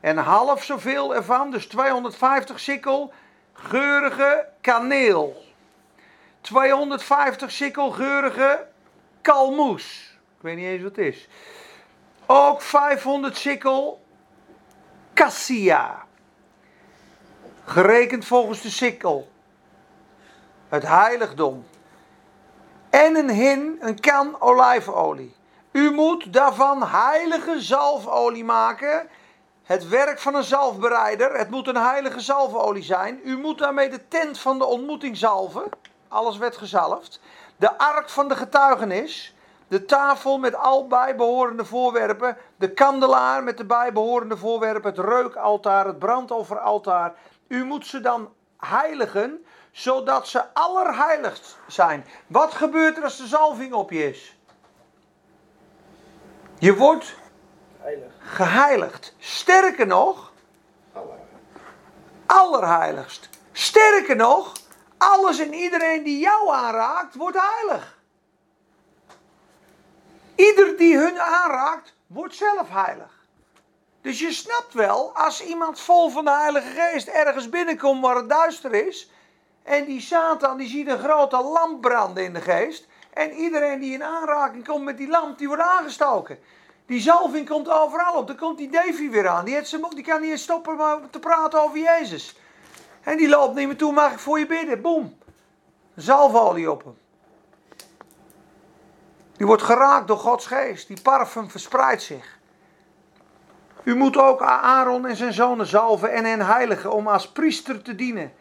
En half zoveel ervan, dus 250 sikkel, geurige kaneel. 250 sikkel geurige kalmoes. Ik weet niet eens wat het is. Ook 500 sikkel cassia. Gerekend volgens de sikkel. Het heiligdom. En een hin, een kan olijfolie. U moet daarvan heilige zalfolie maken. Het werk van een zalfbereider. Het moet een heilige zalfolie zijn. U moet daarmee de tent van de ontmoeting zalven. Alles werd gezalfd. De ark van de getuigenis. De tafel met al bijbehorende voorwerpen. De kandelaar met de bijbehorende voorwerpen. Het reukaltaar, het brandofferaltaar. U moet ze dan heiligen, zodat ze allerheiligst zijn. Wat gebeurt er als de zalving op je is? Je wordt Heilig. geheiligd. Sterker nog, Alle. allerheiligst. Sterker nog, alles en iedereen die jou aanraakt, wordt heilig. Ieder die hun aanraakt, wordt zelf heilig. Dus je snapt wel, als iemand vol van de Heilige Geest ergens binnenkomt waar het duister is, en die Satan die ziet een grote lamp branden in de geest, en iedereen die in aanraking komt met die lamp, die wordt aangestoken. Die zalving komt overal op. Dan komt die Davy weer aan. Die, zijn die kan niet stoppen maar te praten over Jezus. En die loopt niet meer toe, mag ik voor je bidden? Boom. Zalfolie op hem. Die wordt geraakt door Gods geest. Die parfum verspreidt zich. U moet ook Aaron en zijn zonen zalven en hen heiligen om als priester te dienen.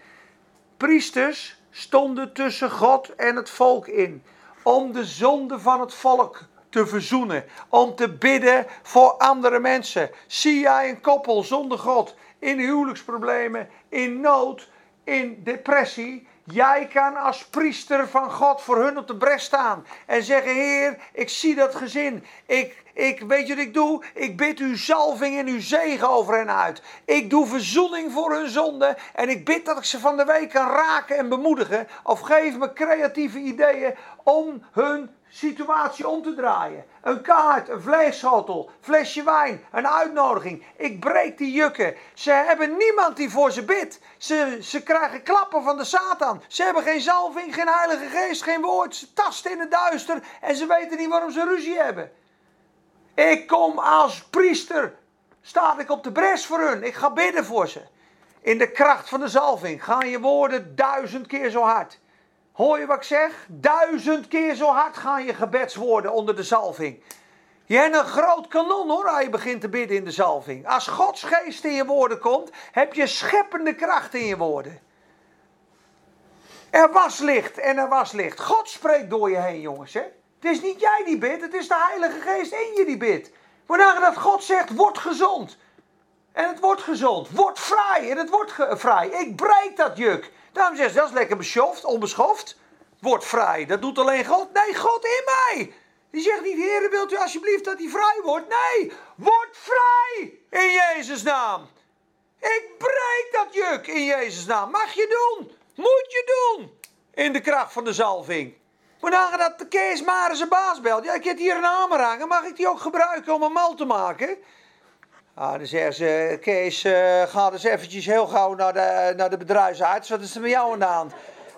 Priesters stonden tussen God en het volk in. Om de zonde van het volk te verzoenen. Om te bidden voor andere mensen. Zie jij een koppel zonder God in huwelijksproblemen, in nood, in depressie. Jij kan als priester van God voor hun op de bres staan. En zeggen, Heer, ik zie dat gezin. Ik, ik weet je wat ik doe? Ik bid uw zalving en uw zegen over hen uit. Ik doe verzoening voor hun zonde. En ik bid dat ik ze van de week kan raken en bemoedigen. Of geef me creatieve ideeën om hun situatie om te draaien. Een kaart, een vleesschotel, flesje wijn, een uitnodiging. Ik breek die jukken. Ze hebben niemand die voor ze bidt. Ze, ze krijgen klappen van de Satan. Ze hebben geen zalving, geen heilige geest, geen woord. Ze tasten in het duister en ze weten niet waarom ze ruzie hebben. Ik kom als priester. Sta ik op de bres voor hun. Ik ga bidden voor ze. In de kracht van de zalving gaan je woorden duizend keer zo hard. Hoor je wat ik zeg? Duizend keer zo hard gaan je gebedswoorden onder de zalving. Je hebt een groot kanon hoor, als je begint te bidden in de zalving. Als Gods geest in je woorden komt, heb je scheppende kracht in je woorden. Er was licht en er was licht. God spreekt door je heen, jongens. Hè? Het is niet jij die bidt, het is de Heilige Geest in je die bidt. Wanneer dat God zegt, word gezond. En het wordt gezond. Word vrij en het wordt vrij. Ik breek dat juk. Daarom zegt ze, dat is lekker beschoft, onbeschoft. Word vrij. Dat doet alleen God. Nee, God in mij. Die zegt niet, Heer, wilt u alsjeblieft dat hij vrij wordt? Nee, word vrij in Jezus' naam. Ik breek dat juk in Jezus' naam. Mag je doen. Moet je doen. In de kracht van de zalving. Wanneer dat de Kees Mare zijn baas belt. Ja, ik heb hier een hamer hangen. Mag ik die ook gebruiken om een mal te maken? Ah, dan zeggen ze, Kees, eh, ga dus eventjes heel gauw naar de, naar de bedrijfsarts. Wat is er met jou aan de hand?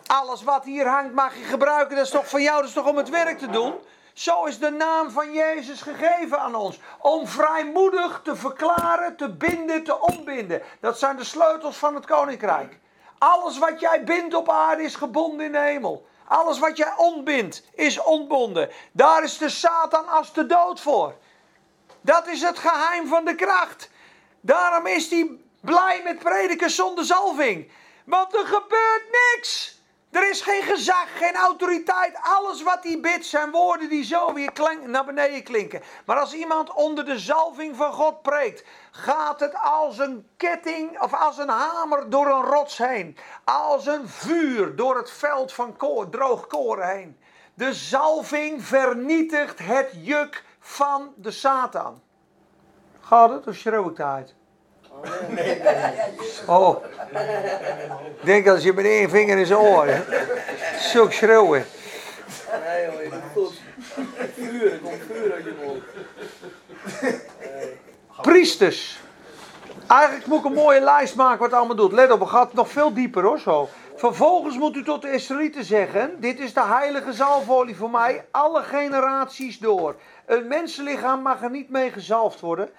Alles wat hier hangt mag je gebruiken. Dat is toch van jou, dat is toch om het werk te doen? Zo is de naam van Jezus gegeven aan ons. Om vrijmoedig te verklaren, te binden, te ontbinden. Dat zijn de sleutels van het koninkrijk. Alles wat jij bindt op aarde is gebonden in de hemel. Alles wat jij ontbindt is ontbonden. Daar is de Satan als de dood voor. Dat is het geheim van de kracht. Daarom is hij blij met prediken zonder zalving. Want er gebeurt niks. Er is geen gezag, geen autoriteit. Alles wat hij bidt zijn woorden die zo weer naar beneden klinken. Maar als iemand onder de zalving van God preekt, gaat het als een ketting of als een hamer door een rots heen. Als een vuur door het veld van koor, droog koren heen. De zalving vernietigt het juk van de Satan. Gaat het of schreeuw ik uit? Oh. Ik denk als je met één vinger in zijn oor. Zulk schreeuwen. Nee doet goed. Vuur, er komt vuur uit je mond. Priesters. Eigenlijk moet ik een mooie lijst maken wat het allemaal doet. Let op, het gaat nog veel dieper hoor zo. Vervolgens moet u tot de Israëlieten zeggen: Dit is de heilige zalfolie voor mij, alle generaties door. Een mensenlichaam mag er niet mee gezalfd worden.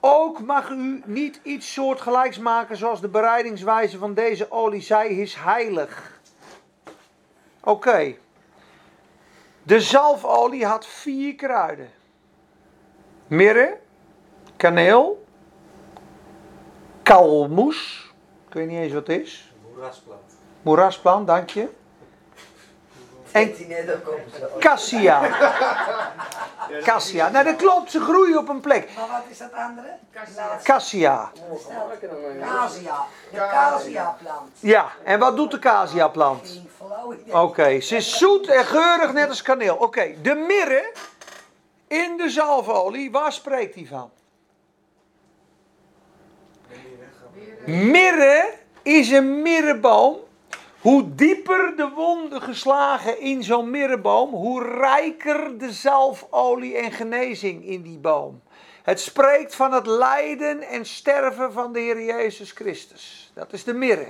Ook mag u niet iets soortgelijks maken zoals de bereidingswijze van deze olie. Zij is heilig. Oké. De zalfolie had vier kruiden: mirre, kaneel, kalmoes. Ik weet niet eens wat het is. Moerasplant. Moerasplant, dank je. En die net ook op zo. cassia. Cassia. Nou, dat klopt, ze groeien op een plek. Maar wat is dat andere? Cassia. Casia. De casia-plant. Ja, en wat doet de cassia-plant? Oké, ze is zoet en geurig net als kaneel. Oké, de mirre in de zalfolie, waar spreekt die van? Mirre is een mirreboom. Hoe dieper de wonden geslagen in zo'n mirreboom, hoe rijker de zalfolie en genezing in die boom. Het spreekt van het lijden en sterven van de Heer Jezus Christus. Dat is de mirre.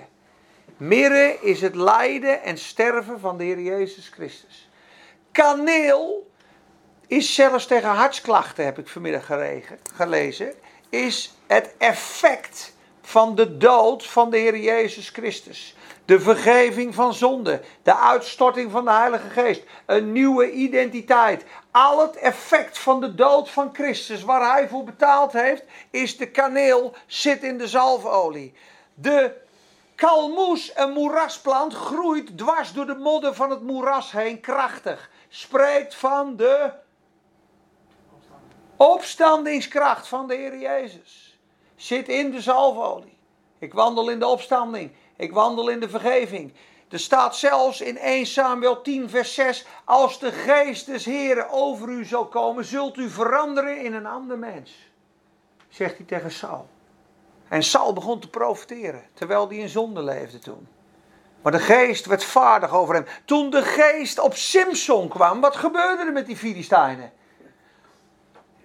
Mirre is het lijden en sterven van de Heer Jezus Christus. Kaneel is zelfs tegen hartsklachten, heb ik vanmiddag gelezen, is het effect van de dood van de Heer Jezus Christus. De vergeving van zonde, de uitstorting van de Heilige Geest, een nieuwe identiteit. Al het effect van de dood van Christus, waar hij voor betaald heeft, is de kaneel, zit in de zalfolie. De Kalmoes, een moerasplant, groeit dwars door de modder van het moeras heen krachtig. Spreekt van de opstandingskracht van de Heer Jezus. Zit in de zalfolie. Ik wandel in de opstanding. Ik wandel in de vergeving. Er staat zelfs in 1 Samuel 10 vers 6. Als de geest des Heren over u zal komen, zult u veranderen in een ander mens. Zegt hij tegen Saul. En Saul begon te profiteren, terwijl hij in zonde leefde toen. Maar de geest werd vaardig over hem. Toen de geest op Simson kwam, wat gebeurde er met die Filistijnen?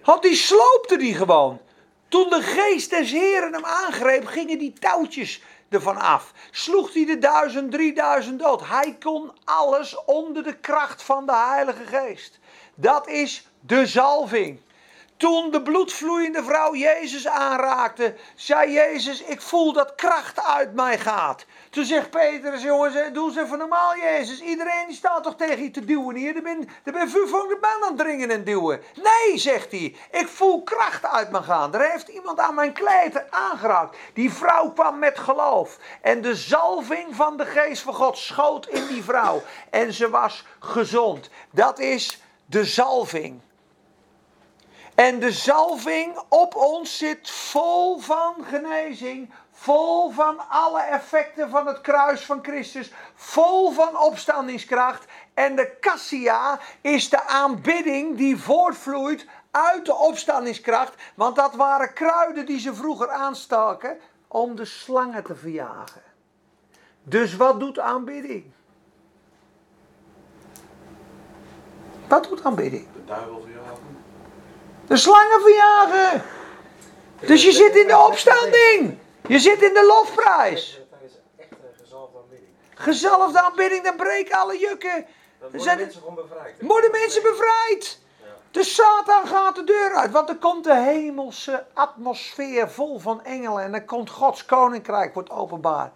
Had die sloopte die gewoon. Toen de geest des Heren hem aangreep, gingen die touwtjes ervan af. Sloeg hij de duizend, drieduizend dood. Hij kon alles onder de kracht van de Heilige Geest. Dat is de zalving. Toen de bloedvloeiende vrouw Jezus aanraakte, zei Jezus: Ik voel dat kracht uit mij gaat. Toen zegt Petrus: Jongens, doe eens even normaal, Jezus. Iedereen die staat toch tegen je te duwen hier? Er ben, er ben vuur van de man aan het dringen en duwen. Nee, zegt hij. Ik voel kracht uit me gaan. Er heeft iemand aan mijn kleed aangeraakt. Die vrouw kwam met geloof. En de zalving van de geest van God schoot in die vrouw. En ze was gezond. Dat is de zalving. En de zalving op ons zit vol van genezing, vol van alle effecten van het kruis van Christus, vol van opstandingskracht. En de cassia is de aanbidding die voortvloeit uit de opstandingskracht, want dat waren kruiden die ze vroeger aanstaken om de slangen te verjagen. Dus wat doet aanbidding? Wat doet aanbidding? De duivel verjagen. De slangen verjagen. Dus je zit in de opstanding. Je zit in de lofprijs. Dat is echt een gezalfde aanbidding. Dan breken alle jukken. Dan worden zijn mensen gewoon bevrijd. worden mensen bevrijd. De Satan gaat de deur uit, want er komt de hemelse atmosfeer vol van engelen en dan komt Gods koninkrijk, wordt openbaar.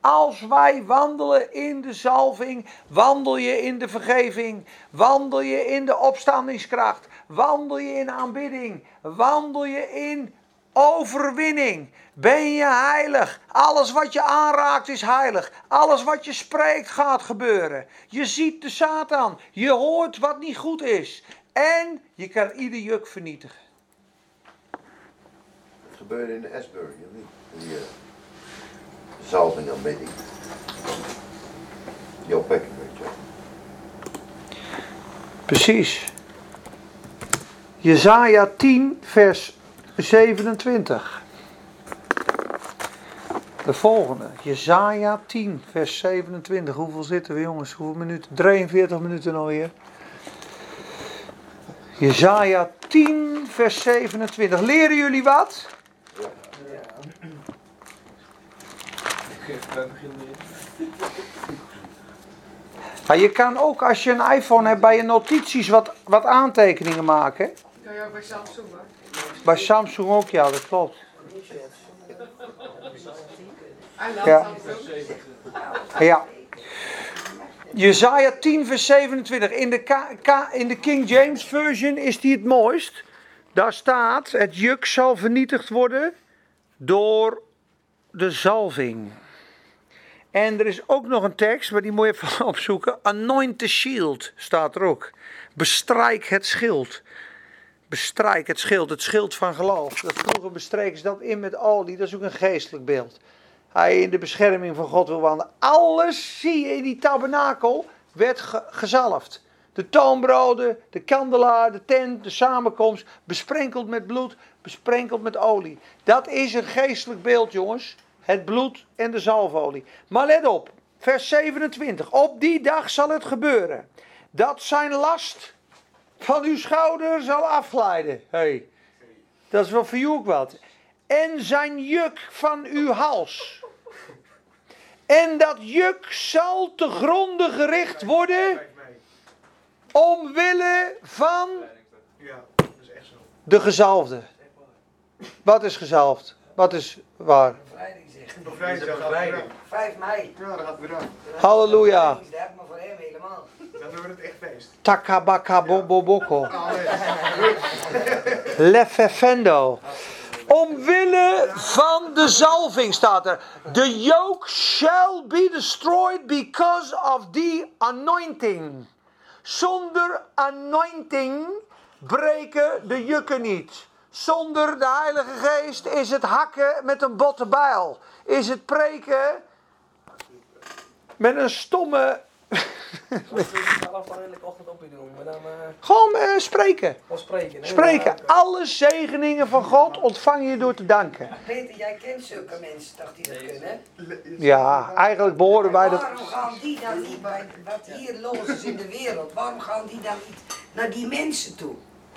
Als wij wandelen in de zalving, wandel je in de vergeving, wandel je in de opstandingskracht, wandel je in aanbidding, wandel je in overwinning. Ben je heilig? Alles wat je aanraakt is heilig. Alles wat je spreekt gaat gebeuren. Je ziet de Satan, je hoort wat niet goed is en je kan ieder juk vernietigen. Het gebeurde in Asbury, of niet? Die uh, zalving aanbidding. Jouw weet je. Precies. Jezaja 10, vers 27. De volgende. Jezaja 10, vers 27. Hoeveel zitten we jongens? Hoeveel minuten? 43 minuten alweer. Jezaja 10, vers 27. Leren jullie wat? *laughs* Maar je kan ook als je een iPhone hebt bij je notities wat, wat aantekeningen maken. Ja, ja, bij Samsung maar. Bij Samsung ook, ja, dat klopt. Ja. Ja. Jezaja 10, vers 27. In de, K- in de King James Version is die het mooist. Daar staat: Het juk zal vernietigd worden door de zalving. En er is ook nog een tekst, maar die moet je even *laughs* opzoeken. Anoint the shield staat er ook. Bestrijk het schild. Bestrijk het schild, het schild van geloof. Dat vroeger bestreken ze dat in met olie, dat is ook een geestelijk beeld. Hij in de bescherming van God wil wandelen. Alles zie je in die tabernakel werd ge- gezalfd. De toonbroden, de kandelaar, de tent, de samenkomst, besprenkeld met bloed, besprenkeld met olie. Dat is een geestelijk beeld, jongens. Het bloed en de zalfolie. Maar let op, vers 27. Op die dag zal het gebeuren dat zijn last van uw schouder zal afglijden. Hey, dat is wel voor jou ook wat. En zijn juk van uw hals. En dat juk zal te gronde gericht worden omwille van Ja, dat is echt zo. de gezalfde. Wat is gezalfd? Wat is waar? Bevrijding zeg. Bevrijding. Bevrijding. 5 mei. Ja, dat gaat weer aan. Halleluja. Dan we het echt feest. Takabaka boboko. Amen. Lefefendo. Omwille van de zalving staat er. The yoke shall be destroyed because of the anointing. Zonder anointing breken de jukken niet. Zonder de Heilige Geest is het hakken met een botte bijl. Is het preken met een stomme. *laughs* Dan eh Gewoon eh, spreken. spreken. hè? Spreken. Alle zegeningen van God ontvang je door te danken. Peter, jij kent zulke mensen toch die dat kunnen? Ja, eigenlijk behoren wij dat. Waarom gaan die dan niet bij wat hier los is in de wereld? Waarom gaan die dan niet naar die mensen toe?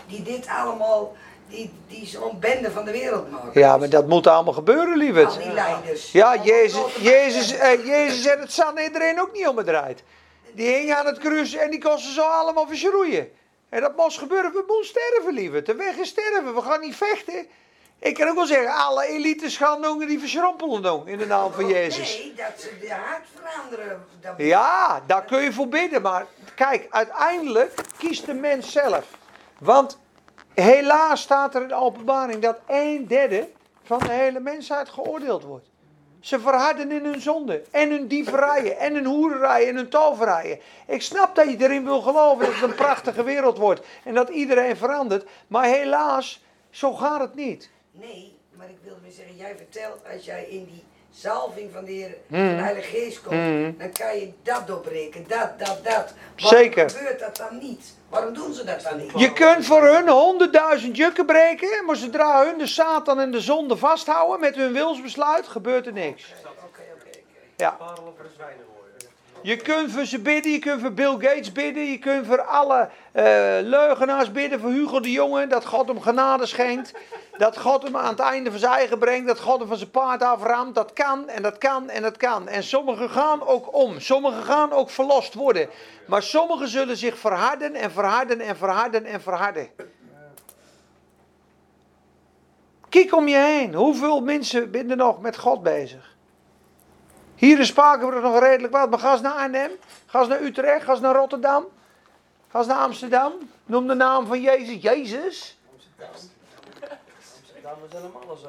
Die dit allemaal, die, die zo'n bende van de wereld maken. Ja, maar dat moet allemaal gebeuren, Al lieverd. die leiders. Ja, Jezus, Jezus, eh, Jezus en het zat iedereen ook niet omgedraaid. Die hingen aan het kruis en die kosten zo allemaal verschroeien. En dat moest gebeuren. We moeten sterven, lieverd. De weg is sterven. We gaan niet vechten. Ik kan ook wel zeggen, alle elites gaan doen die verschrompelen doen in de naam van Jezus. Nee, dat ze de hart veranderen. Dat Ja, daar kun je voor bidden. Maar kijk, uiteindelijk kiest de mens zelf. Want helaas staat er in de openbaring dat een derde van de hele mensheid geoordeeld wordt. Ze verharden in hun zonde. En hun dieverijen. En hun hoererijen. En hun toverijen. Ik snap dat je erin wil geloven dat het een prachtige wereld wordt. En dat iedereen verandert. Maar helaas, zo gaat het niet. Nee, maar ik wilde maar zeggen, jij vertelt als jij in die zalving van de, Heer, Hmm. de Heilige Geest komt, Hmm. dan kan je dat doorbreken, dat, dat, dat. Zeker. Waarom gebeurt dat dan niet? Waarom doen ze dat dan niet? Je kunt voor hun honderdduizend jukken breken. Maar zodra hun de Satan en de zonde vasthouden met hun wilsbesluit, gebeurt er niks. Oké, oké, oké. Ja. Je kunt voor ze bidden, je kunt voor Bill Gates bidden, je kunt voor alle eh, leugenaars bidden, voor Hugo de Jonge, dat God hem genade schenkt, dat God hem aan het einde van zijn eigen brengt, dat God hem van zijn paard aframt, dat kan en dat kan en dat kan. En sommigen gaan ook om, sommigen gaan ook verlost worden, maar sommigen zullen zich verharden en verharden en verharden en verharden. Kijk om je heen, hoeveel mensen er nog met God bezig? Hier in Spakenburg nog redelijk wat, maar ga eens naar Arnhem, ga eens naar Utrecht, ga eens naar Rotterdam, ga eens naar Amsterdam. Noem de naam van Jezus, Jezus. Amsterdam is helemaal zo.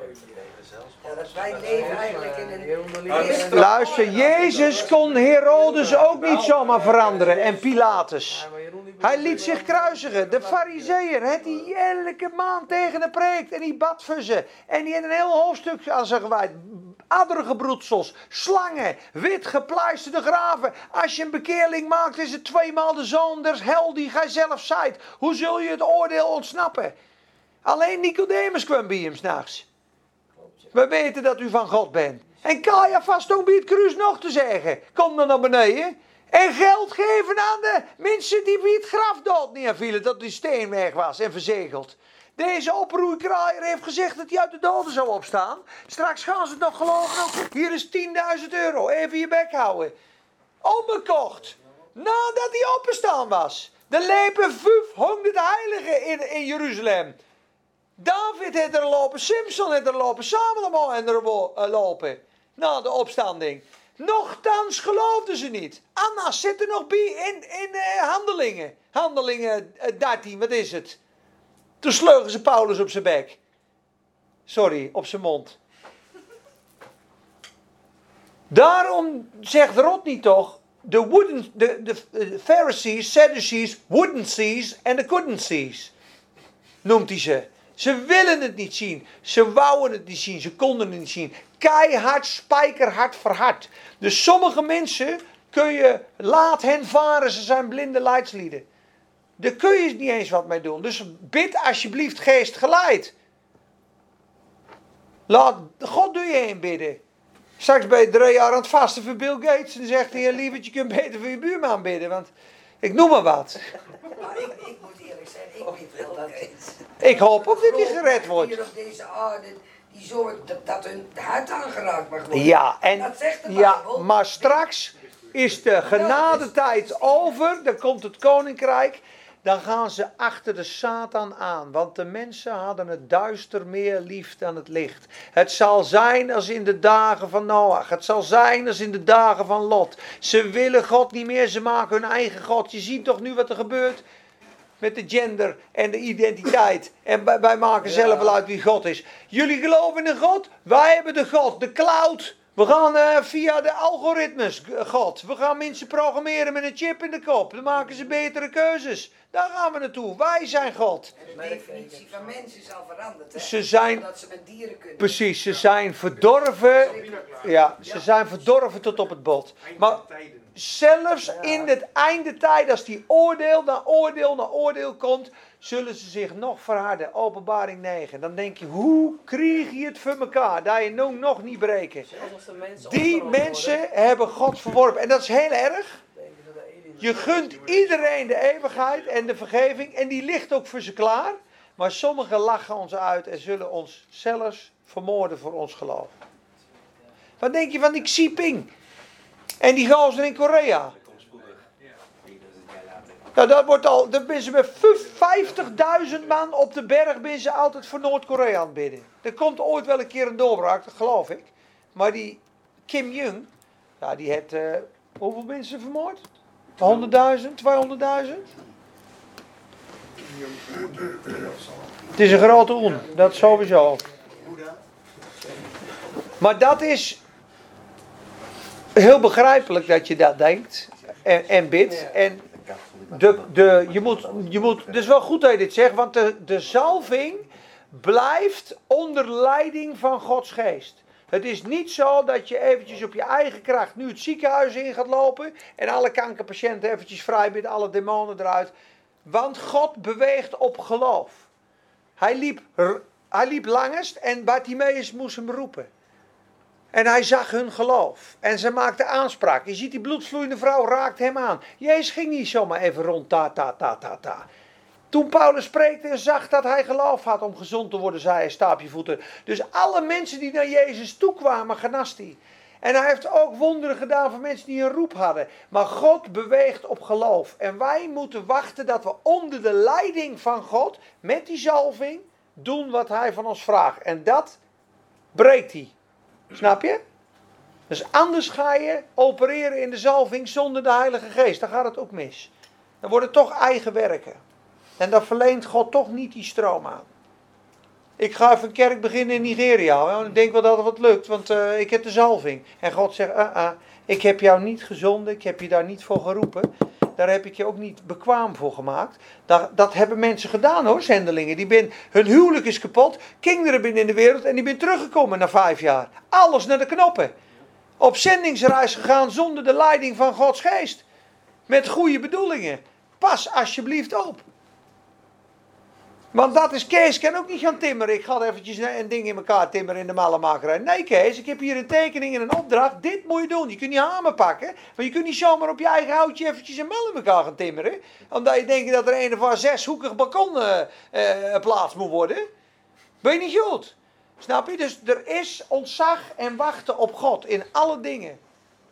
Ja, dat wij leven eigenlijk in een... Helemaal Luister, Jezus kon Herodes ook niet zomaar veranderen en Pilatus. Hij liet zich kruisigen. De fariseeën, het die elke maand tegen de preekt. En die bad. En die had een heel hoofdstuk aan ze gewijd. Addergebroedsels, slangen, wit gepleisterde graven. Als je een bekeerling maakt, is het tweemaal de zoon des hel die gij zelf zijt. Hoe zul je het oordeel ontsnappen? Alleen Nicodemus kwam bij hem s'nachts. We weten dat u van God bent. En Caiaphas stond bij het kruis nog te zeggen. Kom dan naar beneden. En geld geven aan de mensen die bij het graf dood neervielen. Dat die steen weg was en verzegeld. Deze oproeikraaier heeft gezegd dat hij uit de doden zou opstaan. Straks gaan ze het nog geloven. Hier is 10.000 euro. Even je bek houden. Omgekocht. Nadat hij opgestaan was. Er lepen 500 heiligen in, in Jeruzalem. David heeft er lopen, Simpson heeft er lopen, Salomo heeft er eh, lopen. Na de opstanding. Nochtans geloofden ze niet. Anna zit er nog bij in, in eh, handelingen. Handelingen eh, 13, wat is het? Toen sleugen ze Paulus op zijn bek. Sorry, op zijn mond. Daarom zegt Rodney toch, de, wooden, de, de, de Pharisees, Sadducees, wouldn't sees en de couldn't sees. Noemt hij ze. Ze willen het niet zien. Ze wouden het niet zien. Ze konden het niet zien. Keihard, spijkerhard, verhard. Dus sommige mensen kun je, laat hen varen, ze zijn blinde leidslieden. Daar kun je niet eens wat mee doen. Dus bid alsjeblieft geest geleid. Laat God doe je heen bidden. Straks ben je drie jaar aan het vasten voor Bill Gates. En dan zegt hij, lieverd, je kunt beter voor je buurman bidden. Want ik noem maar wat. Maar ik, ik moet eerlijk zijn, ik weet wel dat Ik hoop ook dat hij gered wordt. Hier op deze aarde, die zorgt dat, dat hun hart aangeraakt mag worden. Ja, en, Dat zegt de ja, Bijbel. maar straks is de genadetijd over. Dan komt het koninkrijk. Dan gaan ze achter de Satan aan. Want de mensen hadden het duister meer lief dan het licht. Het zal zijn als in de dagen van Noach. Het zal zijn als in de dagen van Lot. Ze willen God niet meer. Ze maken hun eigen God. Je ziet toch nu wat er gebeurt? Met de gender en de identiteit. En wij, maken zelf wel uit wie God is. Jullie geloven in God? Wij hebben de God, de cloud. We gaan eh, via de algoritmes, God. We gaan mensen programmeren met een chip in de kop. Dan maken ze betere keuzes. Daar gaan we naartoe. Wij zijn God. En de definitie van mensen is al veranderd. Hè? Ze zijn- Dat ze met dieren kunnen. Precies, ze zijn verdorven. Ja, ze zijn verdorven tot op het bot. Maar zelfs in het einde tijd, als die oordeel na oordeel na oordeel komt, zullen ze zich nog verharden. Openbaring 9. Dan denk je, hoe krijg je het voor elkaar? Dat je nou nog niet breken. Mensen Die mensen worden, hebben God verworpen. En dat is heel erg. Je gunt iedereen de eeuwigheid en de vergeving. En die ligt ook voor ze klaar. Maar sommigen lachen ons uit en zullen ons zelfs vermoorden voor ons geloof. Wat denk je van die Xi Jinping? En die gozer in Korea? Nou, dat wordt al, dan ben ze met 50.000 man op de berg ben altijd voor Noord-Korea aan het bidden. Er komt ooit wel een keer een doorbraak, dat geloof ik. Maar die Kim Jong, ja, die heeft, eh, hoeveel mensen vermoord? 100.000, 200.000? Het is een grote oen, dat sowieso. Maar dat is heel begrijpelijk dat je dat denkt en, en bidt. En de, de, je moet, je moet, het is wel goed dat je dit zegt, want de, de zalving blijft onder leiding van Gods geest. Het is niet zo dat je eventjes op je eigen kracht nu het ziekenhuis in gaat lopen en alle kankerpatiënten eventjes vrij bidt, alle demonen eruit. Want God beweegt op geloof. Hij liep, hij liep langest en Bartimaeus moest hem roepen. En hij zag hun geloof. En ze maakte aanspraak. Je ziet die bloedvloeiende vrouw raakt hem aan. Jezus ging niet zomaar even rond ta ta ta ta ta. Toen Paulus spreekte en zag dat hij geloof had om gezond te worden, zei hij staap je voeten. Dus alle mensen die naar Jezus toe kwamen, genast hij. En hij heeft ook wonderen gedaan voor mensen die een roep hadden. Maar God beweegt op geloof. En wij moeten wachten dat we onder de leiding van God, met die zalving, doen wat hij van ons vraagt. En dat breekt hij. Snap je? Dus anders ga je opereren in de zalving zonder de Heilige Geest. Dan gaat het ook mis. Dan wordt het toch eigen werken. En dan verleent God toch niet die stroom aan. Ik ga even een kerk beginnen in Nigeria. Nou, Ik denk wel dat het wat lukt, want eh, ik heb de zalving. En God zegt, ah, ah, ik heb jou niet gezonden, ik heb je daar niet voor geroepen. Daar heb ik je ook niet bekwaam voor gemaakt. Dat, dat hebben mensen gedaan hoor, zendelingen. Die ben, hun huwelijk is kapot, kinderen binnen in de wereld en die ben teruggekomen na vijf jaar. Alles naar de knoppen. Op zendingsreis gegaan zonder de leiding van Gods geest. Met goede bedoelingen. Pas alsjeblieft op. Want dat is Kees kan ook niet gaan timmeren. Ik ga eventjes een ding in elkaar timmeren in de mallenmakerij. Nee Kees, ik heb hier een tekening en een opdracht. Dit moet je doen. Je kunt niet hamer pakken. Maar je kunt niet zomaar op je eigen houtje eventjes een mal in elkaar gaan timmeren. Omdat je denkt dat er een of andere zeshoekig balkon eh, plaats moet worden. Ben je niet goed? Snap je? Dus er is ontzag en wachten op God in alle dingen.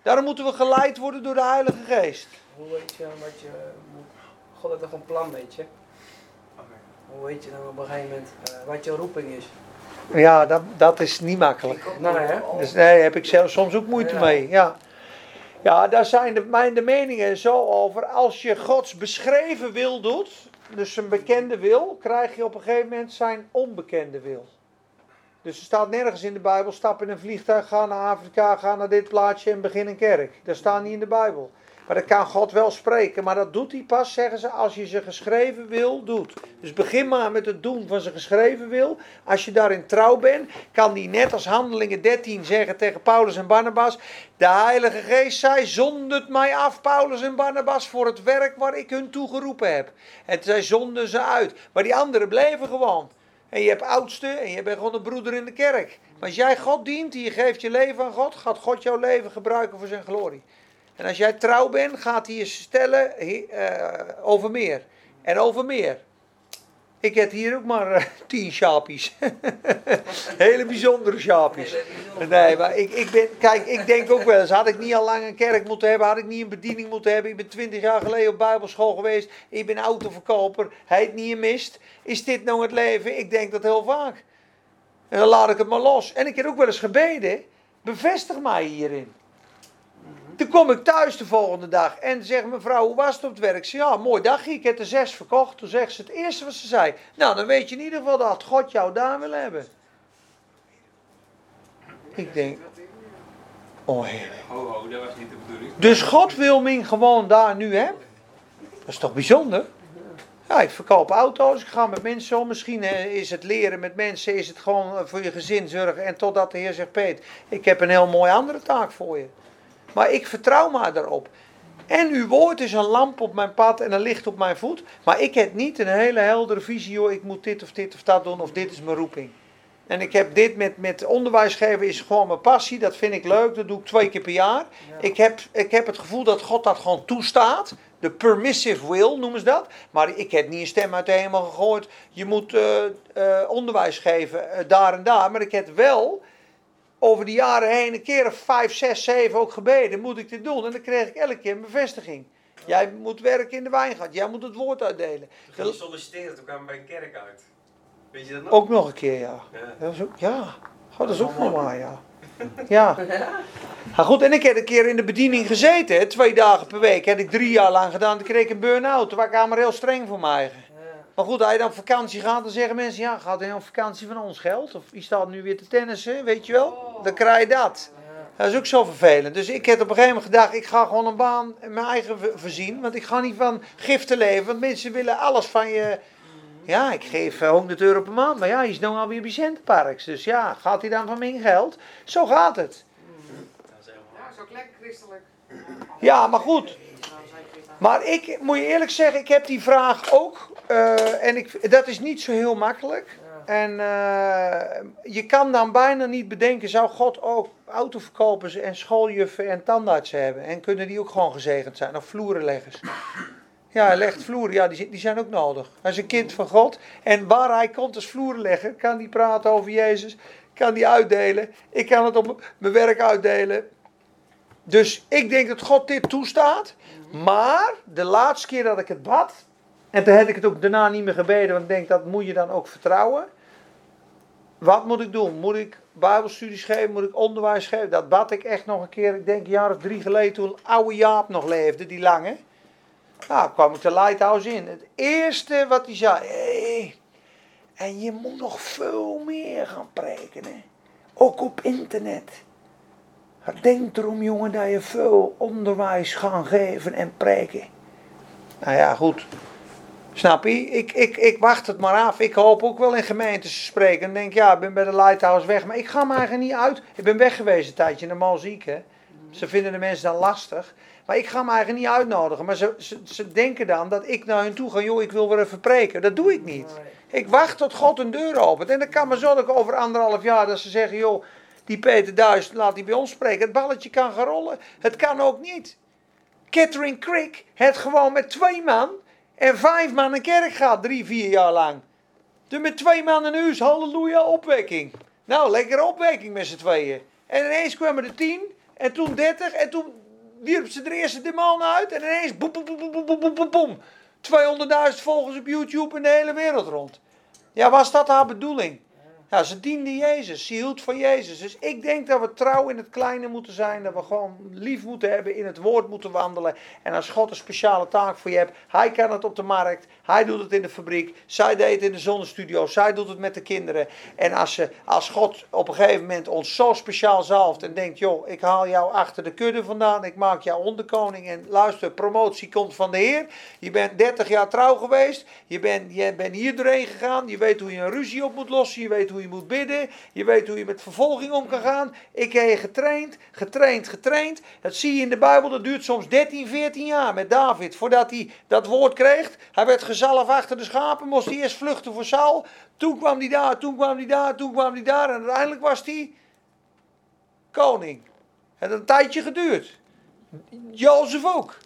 Daarom moeten we geleid worden door de Heilige Geest. Hoe weet je wat je. God heeft toch een plan, weet je? Hoe weet je dan op een gegeven moment eh, wat je roeping is? Ja, dat, dat is niet makkelijk. Nee, hè? Dus nee, heb ik zelf soms ook moeite Ja. mee. Ja, ja daar zijn de, mijn, de meningen zo over. Als je Gods beschreven wil doet, dus een bekende wil, krijg je op een gegeven moment zijn onbekende wil. Dus er staat nergens in de Bijbel, stap in een vliegtuig, ga naar Afrika, ga naar dit plaatsje en begin een kerk. Dat staat niet in de Bijbel. Maar dat kan God wel spreken. Maar dat doet hij pas, zeggen ze, als je ze geschreven wil, doet. Dus begin maar met het doen van zijn geschreven wil. Als je daarin trouw bent, kan hij net als Handelingen 13 zeggen tegen Paulus en Barnabas. De Heilige Geest zei, zondert mij af, Paulus en Barnabas, voor het werk waar ik hun toegeroepen heb. En zij zonden ze uit. Maar die anderen bleven gewoon. En je hebt oudste en je bent gewoon een broeder in de kerk. Maar als jij God dient en je geeft je leven aan God, gaat God jouw leven gebruiken voor zijn glorie. En als jij trouw bent, gaat hij je stellen eh, over meer. En over meer. Ik heb hier ook maar eh, *laughs* tien sjapies. *laughs* Hele bijzondere sjapies. Nee, maar ik, ik ben, kijk, ik denk ook wel eens, had ik niet al lang een kerk moeten hebben, had ik niet een bediening moeten hebben. Ik ben twintig jaar geleden op bijbelschool geweest, ik ben autoverkoper, hij het niet mist. Is dit nou het leven? Ik denk dat heel vaak. En dan laat ik het maar los. En ik heb ook wel eens gebeden, bevestig mij hierin. Toen kom ik thuis de volgende dag en zegt mevrouw, hoe was het op het werk? Ik zei, ja, mooi dagje, ik heb er zes verkocht. Toen zegt ze het eerste wat ze zei, nou dan weet je in ieder geval dat God jou daar wil hebben. Ik denk, oh heerlijk. Ho, ho, dat was niet de bedoeling. Dus God wil me gewoon daar nu hebben? Dat is toch bijzonder? Ja, ik verkoop auto's, ik ga met mensen om. Misschien eh, is het leren met mensen, is het gewoon eh, voor je gezin zorgen. En totdat de Heer zegt, Peet, ik heb een heel mooie andere taak voor je. Maar ik vertrouw maar daarop. En uw woord is een lamp op mijn pad en een licht op mijn voet. Maar ik heb niet een hele heldere visie, joh, ik moet dit of dit of dat doen, of dit is mijn roeping. En ik heb dit met, met onderwijs geven, is gewoon mijn passie. Dat vind ik leuk, dat doe ik twee keer per jaar. Ik, heb, ik heb het gevoel dat God dat gewoon toestaat. De permissive will noemen ze dat. Maar ik heb niet een stem uit de hemel gegooid. Je moet eh, eh, onderwijs geven eh, daar en daar. Maar ik heb wel over de jaren heen een keer of vijf, zes, zeven ook gebeden. Moet ik dit doen? En dan kreeg ik elke keer een bevestiging. Jij moet werken in de wijngaard. Jij moet het woord uitdelen. Toen je solliciteren, toen kwamen we bij een kerk uit. Weet je dat nog? Ook nog een keer, ja. Ja. Dat is ook, ja. Oh, dat is ook nog waar, ja. *laughs* Ja. Maar goed, en ik heb een keer in de bediening gezeten, twee dagen per week. Heb ik drie jaar lang gedaan. Toen kreeg ik een burn-out. Toen was ik allemaal heel streng voor mij. Maar goed, als je dan op vakantie gaat, dan zeggen mensen, ja, gaat hij op vakantie van ons geld? Of wie staat nu weer te tennissen, weet je wel? Dan krijg je dat. Dat is ook zo vervelend. Dus ik heb op een gegeven moment gedacht, ik ga gewoon een baan in mijn eigen voorzien. Want ik ga niet van giften leven, want mensen willen alles van je. Ja, ik geef eh, 100 euro per maand, maar ja, hij is nou alweer bij Centerparks. Dus ja, gaat hij dan van mijn geld? Zo gaat het. Dat is Ja, is ook lekker christelijk. Ja, maar goed. Maar ik moet je eerlijk zeggen, ik heb die vraag ook. Eh, en ik, dat is niet zo heel makkelijk. En eh, je kan dan bijna niet bedenken, zou God ook autoverkopers en schooljuffen en tandartsen hebben? En kunnen die ook gewoon gezegend zijn? Of vloerenleggers? Ja, hij legt vloeren, ja, die, die zijn ook nodig. Hij is een kind van God. En waar hij komt als vloerenlegger, kan hij praten over Jezus. Kan hij uitdelen. Ik kan het op mijn werk uitdelen. Dus ik denk dat God dit toestaat. Maar de laatste keer dat ik het bad. En toen heb ik het ook daarna niet meer gebeden. Want ik denk dat moet je dan ook vertrouwen. Wat moet ik doen? Moet ik bijbelstudies geven? Moet ik onderwijs geven? Dat bad ik echt nog een keer. Ik denk een jaar of drie geleden toen oude Jaap nog leefde. Die lange. Nou, kwam ik de Lighthouse in. Het eerste wat hij zei. Hey, en je moet nog veel meer gaan preken. Hè? Ook op internet. Denk erom, jongen, dat je veel onderwijs gaat geven en preken. Nou ja, goed. Snap je? Ik, ik, ik wacht het maar af. Ik hoop ook wel in gemeentes te spreken. En denk, ja, ik ben bij de Lighthouse weg. Maar ik ga me eigenlijk niet uit. Ik ben weg geweest een tijdje, normaal ziek, hè. Ze vinden de mensen dan lastig. Maar ik ga me eigenlijk niet uitnodigen. Maar ze, ze, ze denken dan dat ik naar hun toe ga. Joh, ik wil weer even preken. Dat doe ik niet. Ik wacht tot God een deur opent. En dan kan maar zo dat ik over anderhalf jaar dat ze zeggen, joh, die Peter Duis, laat die bij ons spreken. Het balletje kan gaan rollen. Het kan ook niet. Catherine Crick het gewoon met twee man en vijf man een kerk gaat, drie, vier jaar lang. Dus met twee man een huis, halleluja, opwekking. Nou, lekkere opwekking met z'n tweeën. En ineens kwamen er tien, en toen dertig, en toen wierp ze de eerste demon uit, en ineens boem, boem, boem, boem, boem, boem, boem. 200.000 volgers op YouTube in de hele wereld rond. Ja, was dat haar bedoeling? Nou, ze diende Jezus, ze hield van Jezus. Dus ik denk dat we trouw in het kleine moeten zijn, dat we gewoon lief moeten hebben, in het woord moeten wandelen. En als God een speciale taak voor je hebt, hij kan het op de markt, hij doet het in de fabriek, zij deed het in de zonnestudio, zij doet het met de kinderen. En als, ze, als God op een gegeven moment ons zo speciaal zalft en denkt, joh, ik haal jou achter de kudde vandaan, ik maak jou onderkoning en luister, promotie komt van de Heer. Je bent 30 jaar trouw geweest, je bent, je bent hier doorheen gegaan, je weet hoe je een ruzie op moet lossen, je weet hoe je moet bidden, je weet hoe je met vervolging om kan gaan. Ik heb je getraind, getraind, getraind. Dat zie je in de Bijbel, dat duurt soms 13, 14 jaar met David voordat hij dat woord kreeg. Hij werd gezalf achter de schapen, moest hij eerst vluchten voor Saul. Toen kwam hij daar, toen kwam hij daar, toen kwam hij daar en uiteindelijk was hij koning. Het had een tijdje geduurd. Jozef ook.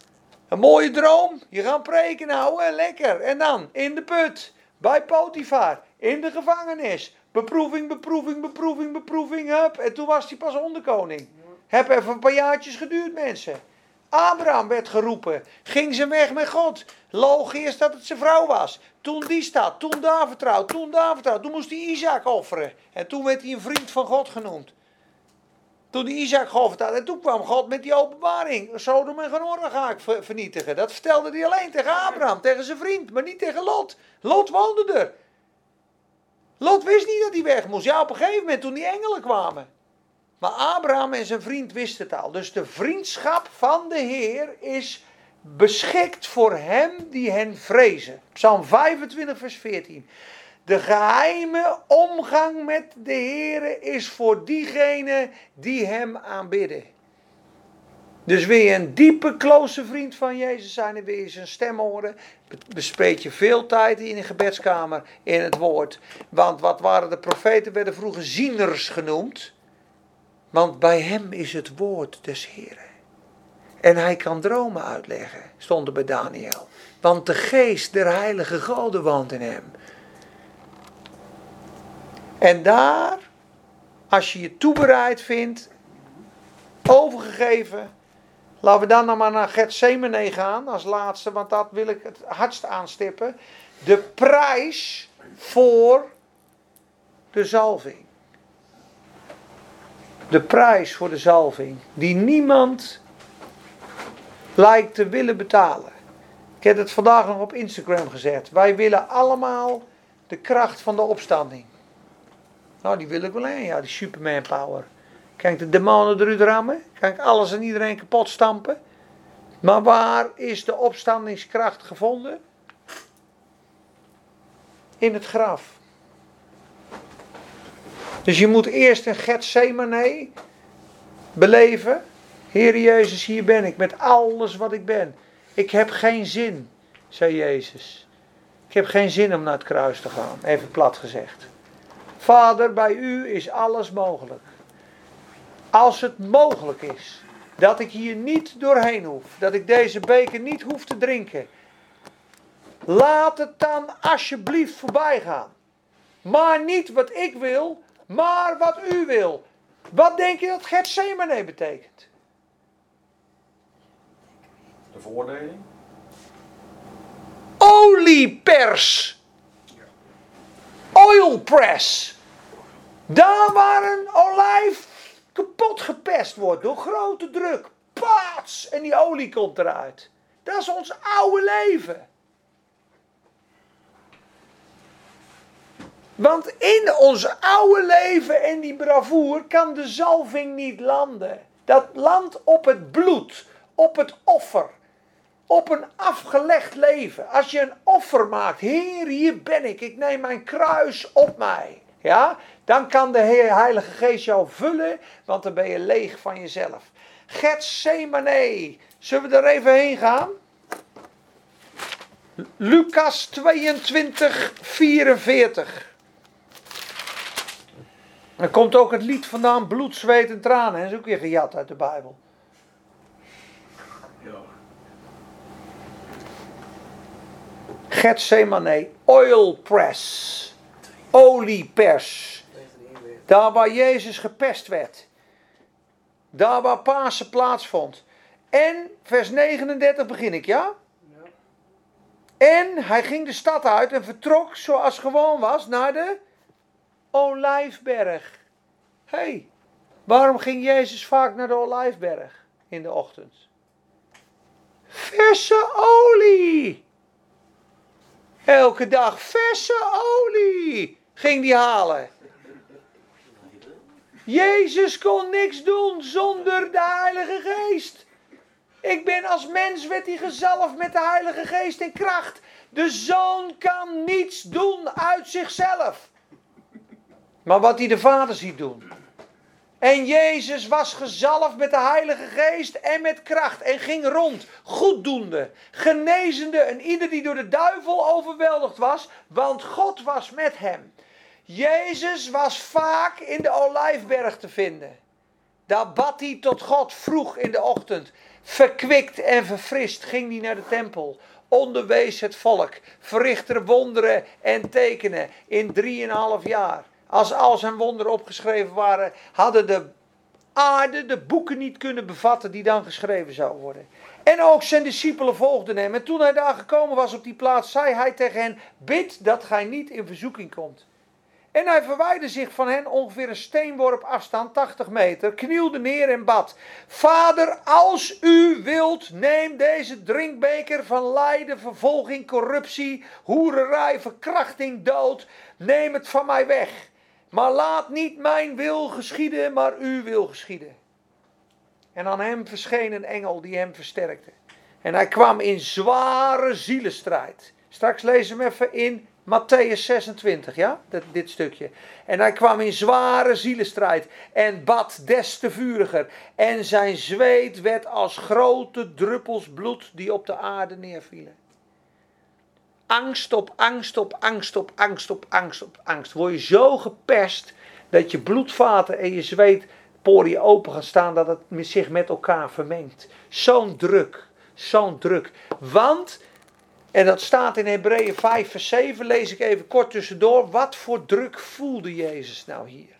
Een mooie droom. Je gaat preken nou, lekker. En dan in de put, bij Potifar, in de gevangenis. Beproeving, beproeving, beproeving, beproeving, hup. En toen was hij pas onderkoning. Heb even een paar jaartjes geduurd, mensen. Abraham werd geroepen. Ging zijn weg met God. Eerst dat het zijn vrouw was. Toen die staat, toen daar vertrouwd, toen daar vertrouwd. Toen moest hij Isaac offeren. En toen werd hij een vriend van God genoemd. Toen die Isaac geofferd had. En toen kwam God met die openbaring. Sodom en Gomorra ga ik ver- vernietigen. Dat vertelde hij alleen tegen Abraham, tegen zijn vriend. Maar niet tegen Lot. Lot woonde er. Lot wist niet dat hij weg moest. Ja, op een gegeven moment toen die engelen kwamen. Maar Abraham en zijn vriend wisten het al. Dus de vriendschap van de Heer is beschikt voor hem die hen vrezen. Psalm 25, vers 14. De geheime omgang met de Heer is voor diegenen die hem aanbidden. Dus wil je een diepe, close vriend van Jezus zijn en wil je zijn stem horen, bespreek je veel tijd in een gebedskamer in het woord. Want wat waren de profeten, werden vroeger zieners genoemd. Want bij hem is het woord des Heren. En hij kan dromen uitleggen, stond er bij Daniel. Want de geest der heilige goden woont in hem. En daar, als je je toebereid vindt, overgegeven, laten we dan nou maar naar Gethsemane gaan als laatste, want dat wil ik het hardst aanstippen. De prijs voor de zalving. De prijs voor de zalving, die niemand lijkt te willen betalen. Ik heb het vandaag nog op Instagram gezet. Wij willen allemaal de kracht van de opstanding. Nou, die wil ik wel een, ja, die Superman power. Ik de demonen eruit rammen? Kan ik alles en iedereen kapot stampen? Maar waar is de opstandingskracht gevonden? In het graf. Dus je moet eerst een Gethsemane beleven. Heer Jezus, hier ben ik met alles wat ik ben. Ik heb geen zin, zei Jezus. Ik heb geen zin om naar het kruis te gaan, even plat gezegd. Vader, bij u is alles mogelijk. Als het mogelijk is dat ik hier niet doorheen hoef, dat ik deze beker niet hoef te drinken, laat het dan alsjeblieft voorbij gaan. Maar niet wat ik wil, maar wat u wil. Wat denk je dat Gethsemane betekent? De veroordeling? Oliepers. Oil press. Daar waar een olijf kapot gepest wordt door grote druk. Paats! En die olie komt eruit. Dat is ons oude leven. Want in ons oude leven en die bravoer kan de zalving niet landen. Dat landt op het bloed, op het offer, op een afgelegd leven. Als je een offer maakt, Heer, hier ben ik, ik neem mijn kruis op mij. Ja, dan kan de Heilige Geest jou vullen, want dan ben je leeg van jezelf. Gethsemane, zullen we er even heen gaan? Lucas 22, 44. Er komt ook het lied vandaan, bloed, zweet en tranen. Dat is ook weer gejat uit de Bijbel. Gethsemane, oil press, oliepers. Daar waar Jezus gepest werd. Daar waar Pasen plaatsvond. En vers 39 begin ik, ja? En hij ging de stad uit en vertrok zoals gewoon was naar de olijfberg. Hé, hey, waarom ging Jezus vaak naar de olijfberg in de ochtend? Verse olie. Elke dag verse olie ging die halen. Jezus kon niks doen zonder de Heilige Geest. Ik ben als mens, werd hij gezalfd met de Heilige Geest en kracht. De zoon kan niets doen uit zichzelf. Maar wat hij de Vader ziet doen. En Jezus was gezalfd met de Heilige Geest en met kracht. En ging rond, goeddoende, genezende. En ieder die door de duivel overweldigd was, want God was met hem. Jezus was vaak in de olijfberg te vinden. Daar bad hij tot God vroeg in de ochtend. Verkwikt en verfrist ging hij naar de tempel. Onderwees het volk. Verrichtte wonderen en tekenen in drieënhalf jaar. Als al zijn wonderen opgeschreven waren, hadden de aarde de boeken niet kunnen bevatten die dan geschreven zouden worden. En ook zijn discipelen volgden hem. En toen hij daar gekomen was op die plaats, zei hij tegen hen: Bid dat gij niet in verzoeking komt. En hij verwijderde zich van hen ongeveer een steenworp afstand, 80 meter, knielde neer en bad. Vader, als u wilt, neem deze drinkbeker van lijden, vervolging, corruptie, hoererij, verkrachting, dood. Neem het van mij weg. Maar laat niet mijn wil geschieden, maar uw wil geschieden. En aan hem verscheen een engel die hem versterkte. En hij kwam in zware zielenstrijd. Straks lezen we even in Matthäus 26, ja, dit, dit, stukje. En hij kwam in zware zielenstrijd en bad des te vuriger. En zijn zweet werd als grote druppels bloed die op de aarde neervielen. Angst op angst op angst op angst op angst op angst. Word je zo geperst dat je bloedvaten en je zweetporiën open gaan staan dat het zich met elkaar vermengt. Zo'n druk, zo'n druk. Want en dat staat in Hebreeën 5, vers 7, lees ik even kort tussendoor. Wat voor druk voelde Jezus nou hier?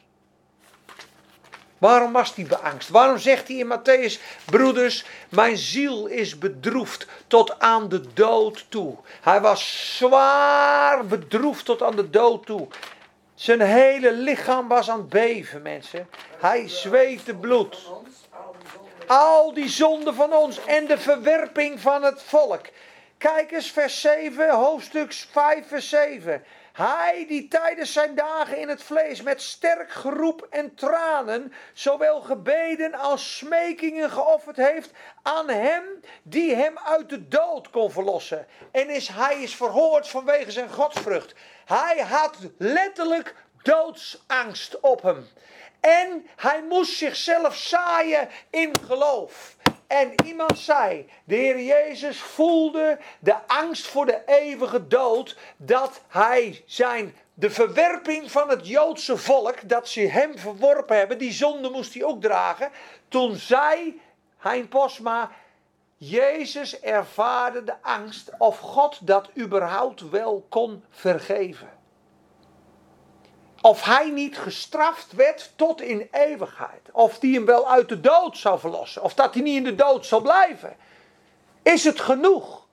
Waarom was hij beangst? Waarom zegt hij in Matthäus, broeders, mijn ziel is bedroefd tot aan de dood toe. Hij was zwaar bedroefd tot aan de dood toe. Zijn hele lichaam was aan het beven, mensen. Hij zweette bloed. Al die zonden van ons en de verwerping van het volk. Kijk eens, vers 7, hoofdstuk 5, vers 7. Hij die tijdens zijn dagen in het vlees met sterk geroep en tranen, zowel gebeden als smekingen geofferd heeft aan hem die hem uit de dood kon verlossen. En is, hij is verhoord vanwege zijn godsvrucht. Hij had letterlijk doodsangst op hem. En hij moest zichzelf zaaien in geloof. En iemand zei, de Heer Jezus voelde de angst voor de eeuwige dood, dat hij zijn, de verwerping van het Joodse volk, dat ze hem verworpen hebben, die zonde moest hij ook dragen. Toen zei Hein Posma, Jezus ervaarde de angst of God dat überhaupt wel kon vergeven of hij niet gestraft werd tot in eeuwigheid. Of die hem wel uit de dood zou verlossen. Of dat hij niet in de dood zal blijven. Is het genoeg?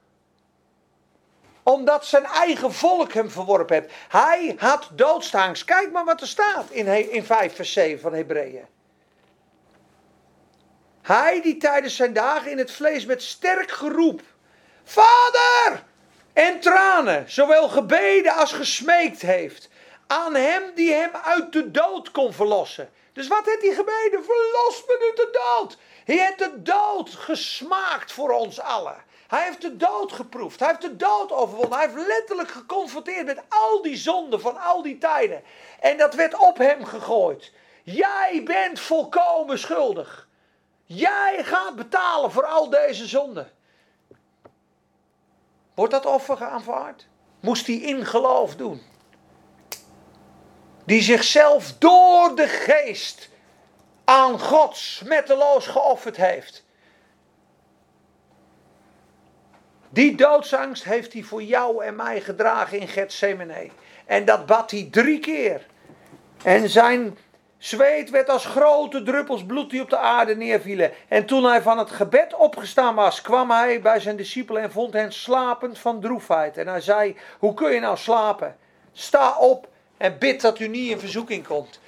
Omdat zijn eigen volk hem verworpen heeft. Hij had doodstaangst. Kijk maar wat er staat in, in 5 vers 7 van Hebreeën. Hij die tijdens zijn dagen in het vlees met sterk geroep. Vader! En tranen, zowel gebeden als gesmeekt heeft aan hem die hem uit de dood kon verlossen. Dus wat heeft hij gebeden? Verlos me uit de dood. Hij heeft de dood gesmaakt voor ons allen. Hij heeft de dood geproefd. Hij heeft de dood overwonnen. Hij heeft letterlijk geconfronteerd met al die zonden van al die tijden. En dat werd op hem gegooid. Jij bent volkomen schuldig. Jij gaat betalen voor al deze zonden. Wordt dat offer aanvaard? Moest hij in geloof doen die zichzelf door de geest aan God smetteloos geofferd heeft. Die doodsangst heeft hij voor jou en mij gedragen in Gethsemane. En dat bad hij drie keer. En zijn zweet werd als grote druppels bloed die op de aarde neervielen. En toen hij van het gebed opgestaan was, kwam hij bij zijn discipelen en vond hen slapend van droefheid. En hij zei, hoe kun je nou slapen? Sta op En bid dat u niet in verzoeking komt.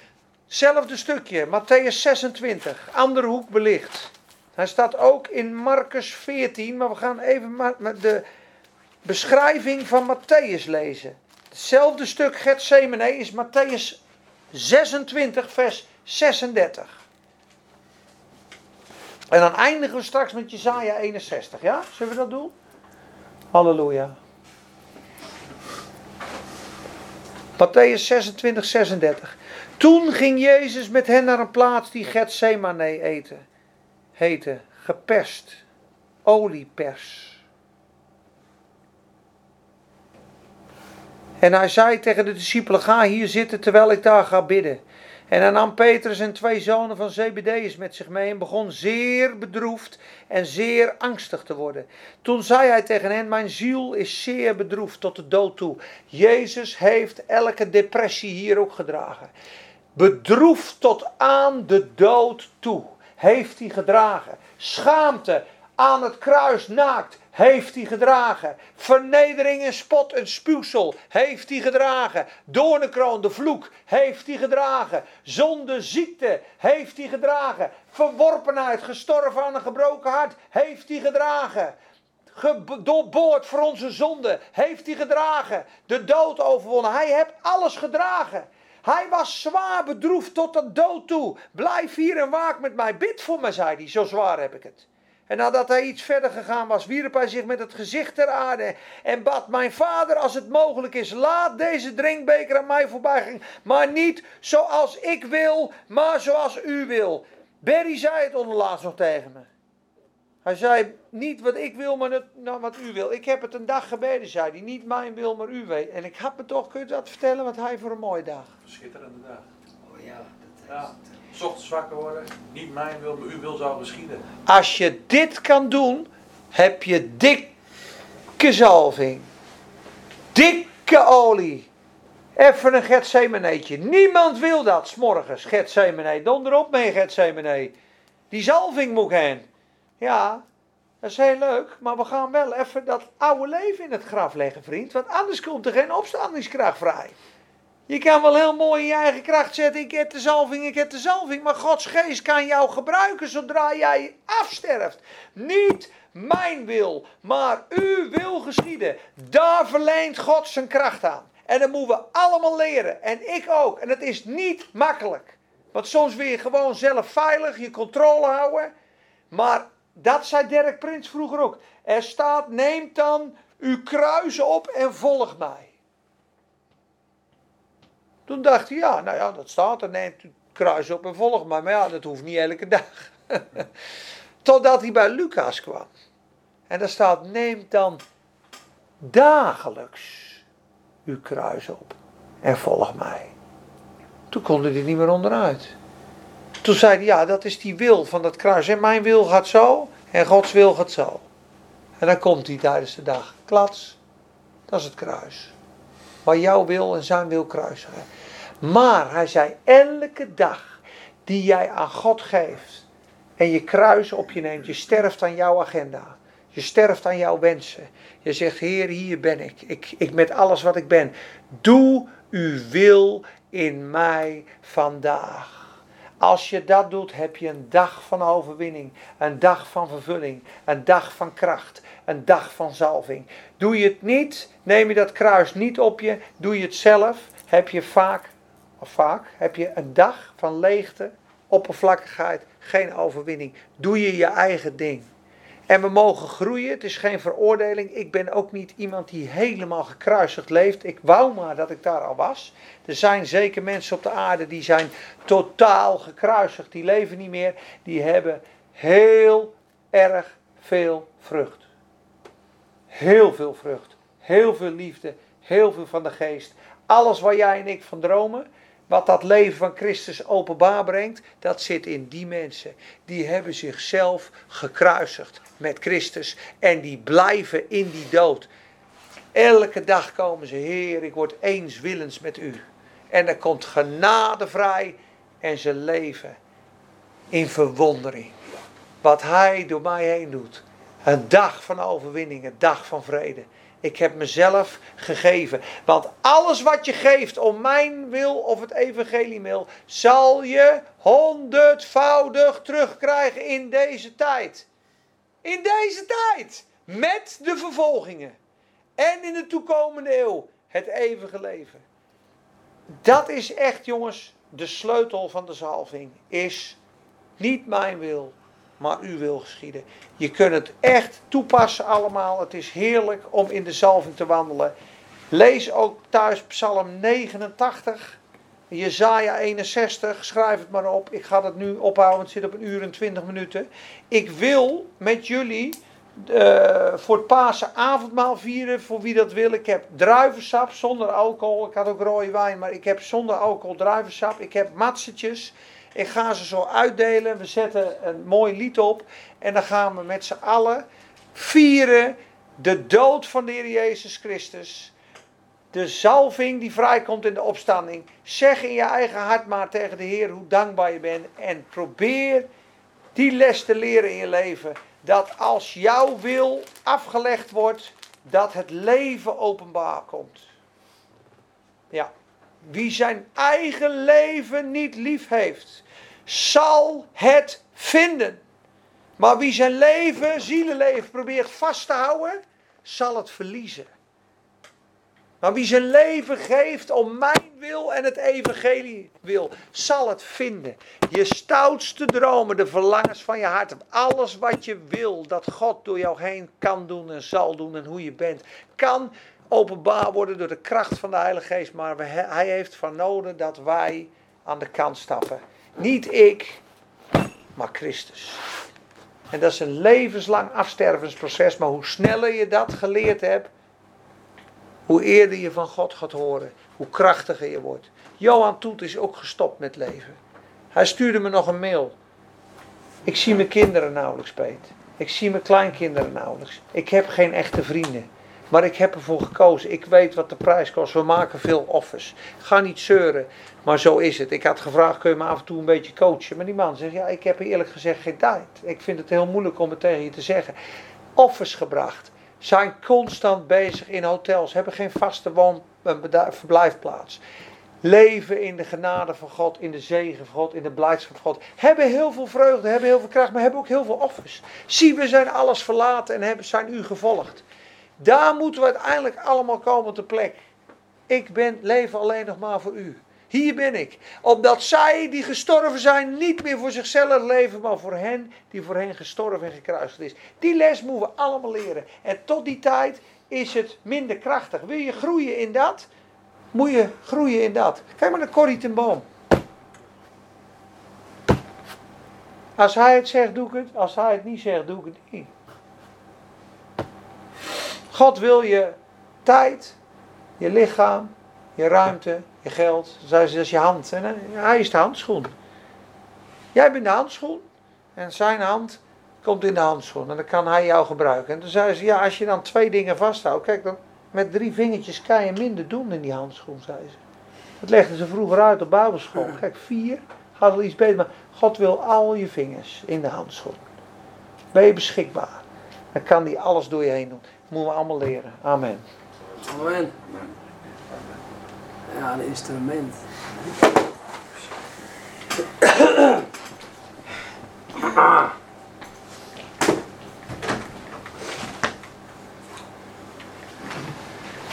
Zelfde stukje, Matthäus 26, andere hoek belicht. Hij staat ook in Marcus 14, maar we gaan even de beschrijving van Matthäus lezen. Hetzelfde stuk Gethsemane is Matthäus 26, vers 36. En dan eindigen we straks met Jezaja 61, ja? Zullen we dat doen? Halleluja. Matthäus 26, 36. Toen ging Jezus met hen naar een plaats die Gethsemane eten, heette, geperst, oliepers. En hij zei tegen de discipelen, ga hier zitten terwijl ik daar ga bidden. En hij nam Petrus en twee zonen van Zebedeus met zich mee en begon zeer bedroefd en zeer angstig te worden. Toen zei hij tegen hen, mijn ziel is zeer bedroefd tot de dood toe. Jezus heeft elke depressie hier ook gedragen. Bedroefd tot aan de dood toe heeft hij gedragen. Schaamte aan het kruis naakt heeft hij gedragen. Vernedering en spot en spuwsel heeft hij gedragen. Doornenkroon, de vloek, heeft hij gedragen. Zonde, ziekte heeft hij gedragen. Verworpenheid, gestorven aan een gebroken hart, heeft hij gedragen. Ge- doorboord voor onze zonde, heeft hij gedragen. De dood overwonnen, hij heeft alles gedragen. Hij was zwaar bedroefd tot de dood toe. Blijf hier en waak met mij. Bid voor mij, zei hij. Zo zwaar heb ik het. En nadat hij iets verder gegaan was, wierp hij zich met het gezicht ter aarde en bad: Mijn vader, als het mogelijk is, laat deze drinkbeker aan mij voorbij gaan. Maar niet zoals ik wil, maar zoals u wil. Berry zei het onderlaatst nog tegen me. Hij zei: Niet wat ik wil, maar het- nou, wat u wil. Ik heb het een dag gebeden, zei hij. Niet mijn wil, maar u weet. En ik had me toch, kun je dat vertellen, wat hij voor een mooie dag. Schitterende dag. Oh ja, dat Ja. Ochtends wakker worden, niet mijn wil, maar uw wil zou geschieden. Als je dit kan doen, heb je dikke zalving. Dikke olie. Even een Gethsemaneetje. Niemand wil dat, s'morgens. Donder op mee, Gethsemane. Die zalving moet heen. Ja, dat is heel leuk, maar we gaan wel even dat oude leven in het graf leggen, vriend. Want anders komt er geen opstandingskracht vrij. Je kan wel heel mooi in je eigen kracht zetten, ik heb de zalving, ik heb de zalving. Maar Gods geest kan jou gebruiken zodra jij afsterft. Niet mijn wil, maar uw wil geschieden. Daar verleent God zijn kracht aan. En dat moeten we allemaal leren. En ik ook. En het is niet makkelijk. Want soms wil je gewoon zelf veilig je controle houden. Maar dat zei Dirk Prins vroeger ook. Er staat, neem dan uw kruis op en volg mij. Toen dacht hij, ja, nou ja, dat staat er, neemt u kruis op en volg mij. Maar ja, dat hoeft niet elke dag. *laughs* Totdat hij bij Lucas kwam. En daar staat, neem dan dagelijks uw kruis op en volg mij. Toen kon hij niet meer onderuit. Toen zei hij, ja, dat is die wil van dat kruis. En mijn wil gaat zo en Gods wil gaat zo. En dan komt hij tijdens de dag. Klats, dat is het kruis. Waar jouw wil en zijn wil kruisigen. Maar hij zei, elke dag die jij aan God geeft en je kruis op je neemt, je sterft aan jouw agenda. Je sterft aan jouw wensen. Je zegt, Heer, hier ben ik. ik. Ik met alles wat ik ben. Doe uw wil in mij vandaag. Als je dat doet, heb je een dag van overwinning, een dag van vervulling, een dag van kracht, een dag van zalving. Doe je het niet, neem je dat kruis niet op je, doe je het zelf, heb je vaak, of vaak, heb je een dag van leegte, oppervlakkigheid, geen overwinning. Doe je je eigen ding. En we mogen groeien, het is geen veroordeling. Ik ben ook niet iemand die helemaal gekruisigd leeft. Ik wou maar dat ik daar al was. Er zijn zeker mensen op de aarde die zijn totaal gekruisigd. Die leven niet meer. Die hebben heel erg veel vrucht. Heel veel vrucht. Heel veel liefde. Heel veel van de geest. Alles waar jij en ik van dromen. Wat dat leven van Christus openbaar brengt, dat zit in die mensen. Die hebben zichzelf gekruisigd met Christus en die blijven in die dood. Elke dag komen ze, Heer, ik word eens willens met u. En er komt genade vrij en ze leven in verwondering. Wat Hij door mij heen doet. Een dag van overwinning, een dag van vrede. Ik heb mezelf gegeven. Want alles wat je geeft om mijn wil of het evangelie wil, zal je honderdvoudig terugkrijgen in deze tijd. In deze tijd. Met de vervolgingen. En in de toekomende eeuw. Het eeuwige leven. Dat is echt, jongens, de sleutel van de zalving. Is niet mijn wil, maar uw wil geschieden. Je kunt het echt toepassen allemaal. Het is heerlijk om in de zalving te wandelen. Lees ook thuis Psalm 89, Jezaja 61, schrijf het maar op. Ik ga het nu ophouden, het zit op een uur en 20 minuten. Ik wil met jullie uh, voor het Pasen avondmaal vieren, voor wie dat wil. Ik heb druivensap zonder alcohol. Ik had ook rode wijn, maar ik heb zonder alcohol druivensap. Ik heb matsetjes. Ik ga ze zo uitdelen. We zetten een mooi lied op. En dan gaan we met z'n allen vieren de dood van de Heer Jezus Christus. De zalving die vrijkomt in de opstanding. Zeg in je eigen hart maar tegen de Heer hoe dankbaar je bent. En probeer die les te leren in je leven. Dat als jouw wil afgelegd wordt, dat het leven openbaar komt. Ja. Wie zijn eigen leven niet lief heeft, zal het vinden. Maar wie zijn leven, zielenleven, probeert vast te houden, zal het verliezen. Maar wie zijn leven geeft om mijn wil en het evangelie wil, zal het vinden. Je stoutste dromen, de verlangens van je hart, alles wat je wil, dat God door jou heen kan doen en zal doen en hoe je bent, kan openbaar worden door de kracht van de Heilige Geest. Maar hij heeft van nodig dat wij aan de kant stappen. Niet ik, maar Christus. En dat is een levenslang afstervensproces. Maar hoe sneller je dat geleerd hebt, hoe eerder je van God gaat horen, hoe krachtiger je wordt. Johan Toet is ook gestopt met leven. Hij stuurde me nog een mail. Ik zie mijn kinderen nauwelijks, Peet. Ik zie mijn kleinkinderen nauwelijks. Ik heb geen echte vrienden. Maar ik heb ervoor gekozen. Ik weet wat de prijs kost. We maken veel offers. Ga niet zeuren. Maar zo is het. Ik had gevraagd, kun je me af en toe een beetje coachen? Maar die man zegt, ja, ik heb eerlijk gezegd geen tijd. Ik vind het heel moeilijk om het tegen je te zeggen. Offers gebracht. Zijn constant bezig in hotels. Hebben geen vaste woon- verblijfplaats. Leven in de genade van God, in de zegen van God, in de blijdschap van God. Hebben heel veel vreugde, hebben heel veel kracht, maar hebben ook heel veel offers. Zie, we zijn alles verlaten en zijn u gevolgd. Daar moeten we uiteindelijk allemaal komen te plek. Ik ben, leven alleen nog maar voor u. Hier ben ik. Omdat zij die gestorven zijn niet meer voor zichzelf leven, maar voor hen die voor hen gestorven en gekruisigd is. Die les moeten we allemaal leren. En tot die tijd is het minder krachtig. Wil je groeien in dat? Moet je groeien in dat. Kijk maar naar Corrie ten Boom. Als hij het zegt, doe ik het. Als hij het niet zegt, doe ik het niet. God wil je tijd, je lichaam, je ruimte, je geld. Dat is je hand. En hij is de handschoen. Jij bent de handschoen. En zijn hand komt in de handschoen. En dan kan hij jou gebruiken. En toen zei ze, ja, als je dan twee dingen vasthoudt. Kijk, dan met drie vingertjes kan je minder doen in die handschoen, zei ze. Dat legden ze vroeger uit op bijbelschool. Kijk, vier gaat wel iets beter. Maar God wil al je vingers in de handschoen. Ben je beschikbaar. Dan kan hij alles door je heen doen. Moeten we allemaal leren. Amen. Amen. Ja, een instrument.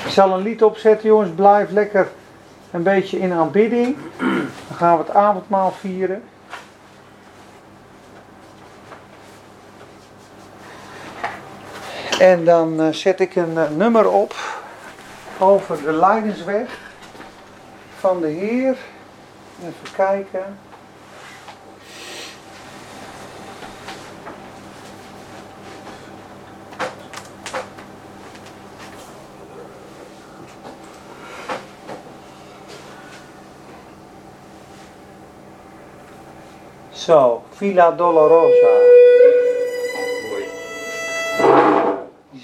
Ik zal een lied opzetten, jongens. Blijf lekker een beetje in aanbidding. Dan gaan we het avondmaal vieren. En dan eh, zet ik een uh, nummer op over de Leidensweg van de Heer. Even kijken. Zo, Villa Dolorosa.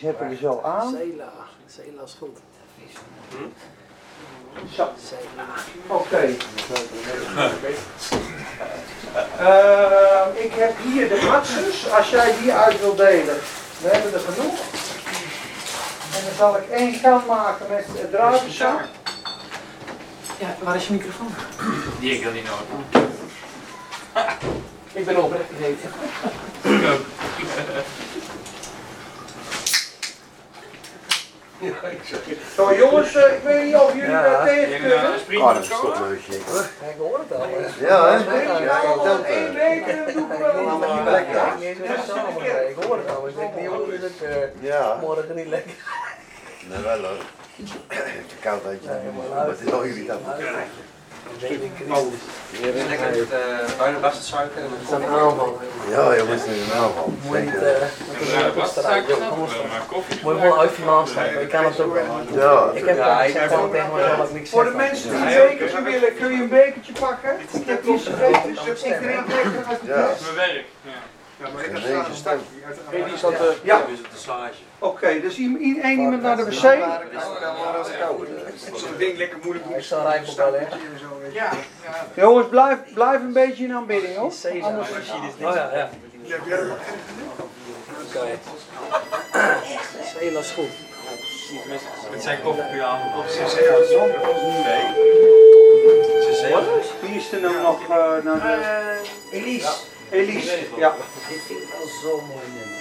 Zetten we zo aan. Zela. Zela is goed. Zo. Oké. Uh, *laughs* ik heb hier de matjes. Als jij die uit wil delen. We hebben er genoeg. En dan zal ik één kan maken met het druivensap. Ja, waar is je microfoon? Die ik dan niet nodig. Ik ben oprecht gegeten. Ik ook. Ja, ik zeg het. Zo jongens, eh, ik weet niet of jullie daar tegen kunnen. eh, Oh, springen dat is toch leuk, ik hoor het al. Ja, hè? Nou, eh. week en dan doe ik wel niet niet lekker. Ik niet hoor het al. Ik denk, jongens, ik eh, Ja, morgen niet lekker. nee, wel hoor. Het is koud, weet je. Maar het is wel irritant. Ik ik crisis. Je bent lekker met uh, en Het is een aanval. Ja, jongens, het is een aanval. Moet je eh, een koffie. Moet je gewoon uit vandaan schrijven, ik kan het ook wel. Ja, Ik heb Ja, ja, ik ik heb gewoon ook tegen mezelf dat niks Voor de mensen die een oké. willen, kun je een bekertje pakken? Ik heb iets gegeten, dus ik drink lekker uit fles. Mijn werk. Ja. Ja, maar ik heb deze een stem. de- Hey, die zat eh Ja. is op de slage. Oké, dus iemand- één iemand naar de wc. Oh, als koud. Zo'n ding lekker moeilijk doen. Ik zal op wel, hè. en zo, weet je. Ja, Jongens, blijf, blijf een beetje in aanbidding hoor. Anders Oh ja, ja. Ja, nog Oké. Sela is goed. Het zijn avond. Ze zeggen het zo. Nee. Ze zeggen. Wie is er nou nog eh, naar de... Elise, Elise? Ja. dit vind ik wel zo'n mooi nummer.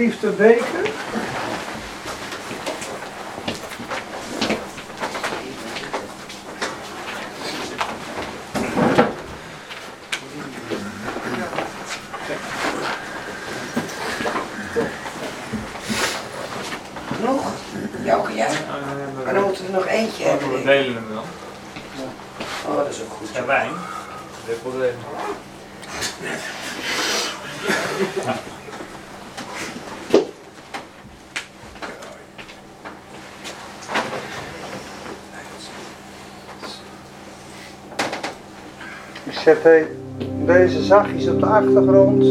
Alsjeblieft de beker. Genoeg? Joke, ja? Maar dan moeten we nog eentje hebben. We denk ik. delen hem dan. Oh, dat is ook goed. En wijn. Dit probleem. Ik deze zachtjes op de achtergrond.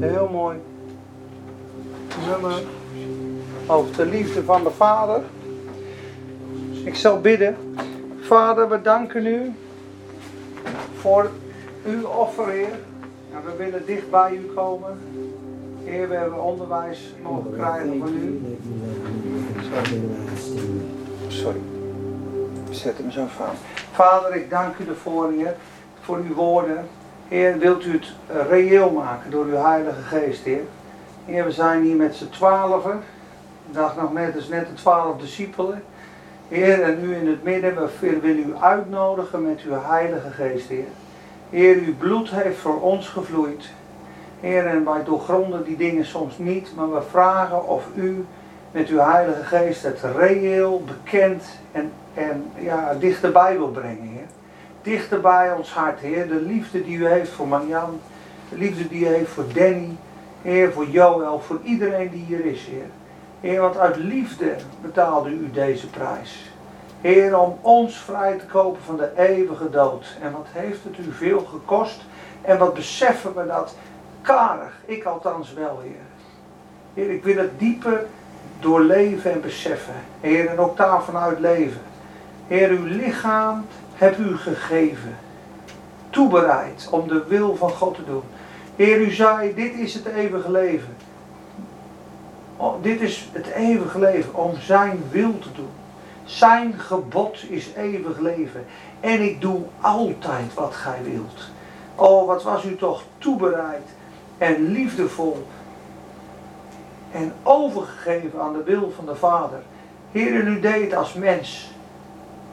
Heel mooi. Nummer over de liefde van de Vader. Ik zal bidden. Vader, we danken u voor uw offer, Heer. En we willen dicht bij u komen. Heer, we hebben onderwijs mogen krijgen van u. Sorry. Zet hem zo van. Vader, ik dank u ervoor, Heer, voor uw woorden. Heer, wilt u het eh, reëel maken door uw Heilige Geest, Heer. Heer, we zijn hier met z'n twaalfen. Ik dacht nog net, is net de twaalf discipelen. Heer, en u in het midden, we willen u uitnodigen met uw Heilige Geest, Heer. Heer, uw bloed heeft voor ons gevloeid. Heer, en wij doorgronden die dingen soms niet, maar we vragen of u met uw Heilige Geest het reëel, bekend en, en ja, dichterbij wil brengen. Dichter bij ons hart, Heer. De liefde die u heeft voor Marjan, de liefde die u heeft voor Danny, Heer, voor Joël, voor iedereen die hier is, Heer. Heer, want uit liefde betaalde u deze prijs. Heer, om ons vrij te kopen van de eeuwige dood. En wat heeft het u veel gekost? En wat beseffen we dat karig? Ik althans wel, Heer. Heer, ik wil het dieper doorleven en beseffen. Heer, en ook daarvan uit leven. Heer, uw lichaam hebt u gegeven. Toebereid om de wil van God te doen. Heer, u zei, dit is het eeuwige leven. Oh, dit is het eeuwige leven om zijn wil te doen. Zijn gebod is eeuwig leven. En ik doe altijd wat gij wilt. Oh, wat was u toch toebereid en liefdevol en overgegeven aan de wil van de Vader. Heer, u deed het als mens.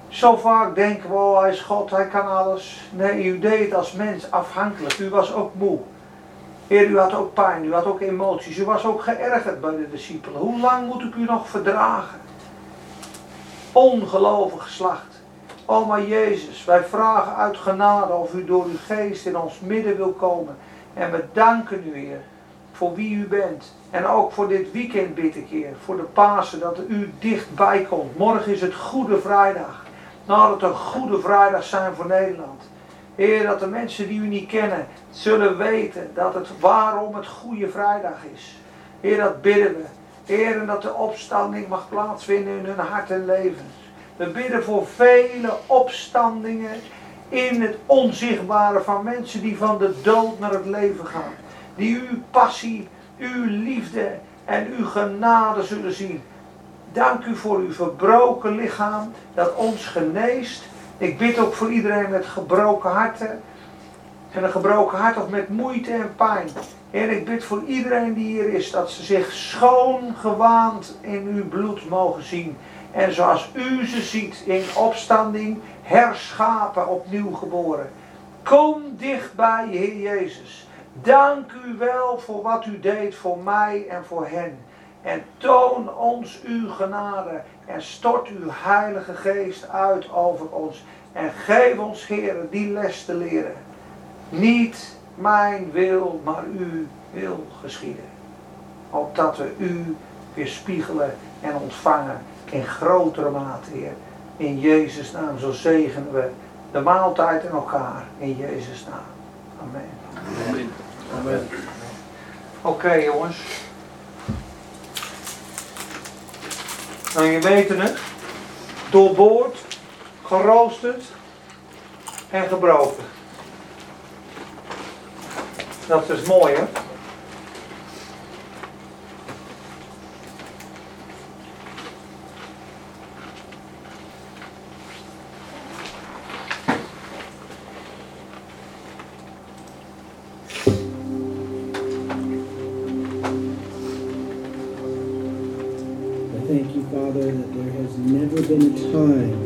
Zo vaak denken we, oh hij is God, hij kan alles. Nee, u deed het als mens, afhankelijk. U was ook moe. Heer, u had ook pijn, u had ook emoties. U was ook geërgerd bij de discipelen. Hoe lang moet ik u nog verdragen? Ongelovig geslacht. O Jezus, wij vragen uit genade of u door uw geest in ons midden wil komen. En we danken u, Heer, voor wie u bent. En ook voor dit weekend bid ik, Heer, voor de Pasen, dat u dichtbij komt. Morgen is het Goede Vrijdag. Nou, dat een Goede Vrijdag zijn voor Nederland. Heer, dat de mensen die u niet kennen zullen weten dat het waarom het Goede Vrijdag is. Heer, dat bidden we. Heer, en dat de opstanding mag plaatsvinden in hun hart en levens. We bidden voor vele opstandingen in het onzichtbare van mensen die van de dood naar het leven gaan. Die uw passie, uw liefde en uw genade zullen zien. Dank u voor uw verbroken lichaam dat ons geneest. Ik bid ook voor iedereen met gebroken harten. En een gebroken hart of met moeite en pijn. Heer, ik bid voor iedereen die hier is dat ze zich schoon gewaand in uw bloed mogen zien. En zoals u ze ziet in opstanding, herschapen, opnieuw geboren. Kom dichtbij, Heer Jezus. Dank u wel voor wat u deed voor mij en voor hen. En toon ons uw genade en stort uw heilige geest uit over ons. En geef ons, Heer, die les te leren. Niet mijn wil, maar uw wil geschieden. Opdat we u weer spiegelen en ontvangen in grotere mate, Heer. In Jezus' naam, zo zegenen we de maaltijd en elkaar. In Jezus' naam. Amen. Amen. Amen. Oké jongens. Nou, je weet het. Doorboord, geroosterd en gebroken. Dat is mooi hè. That there has never been a time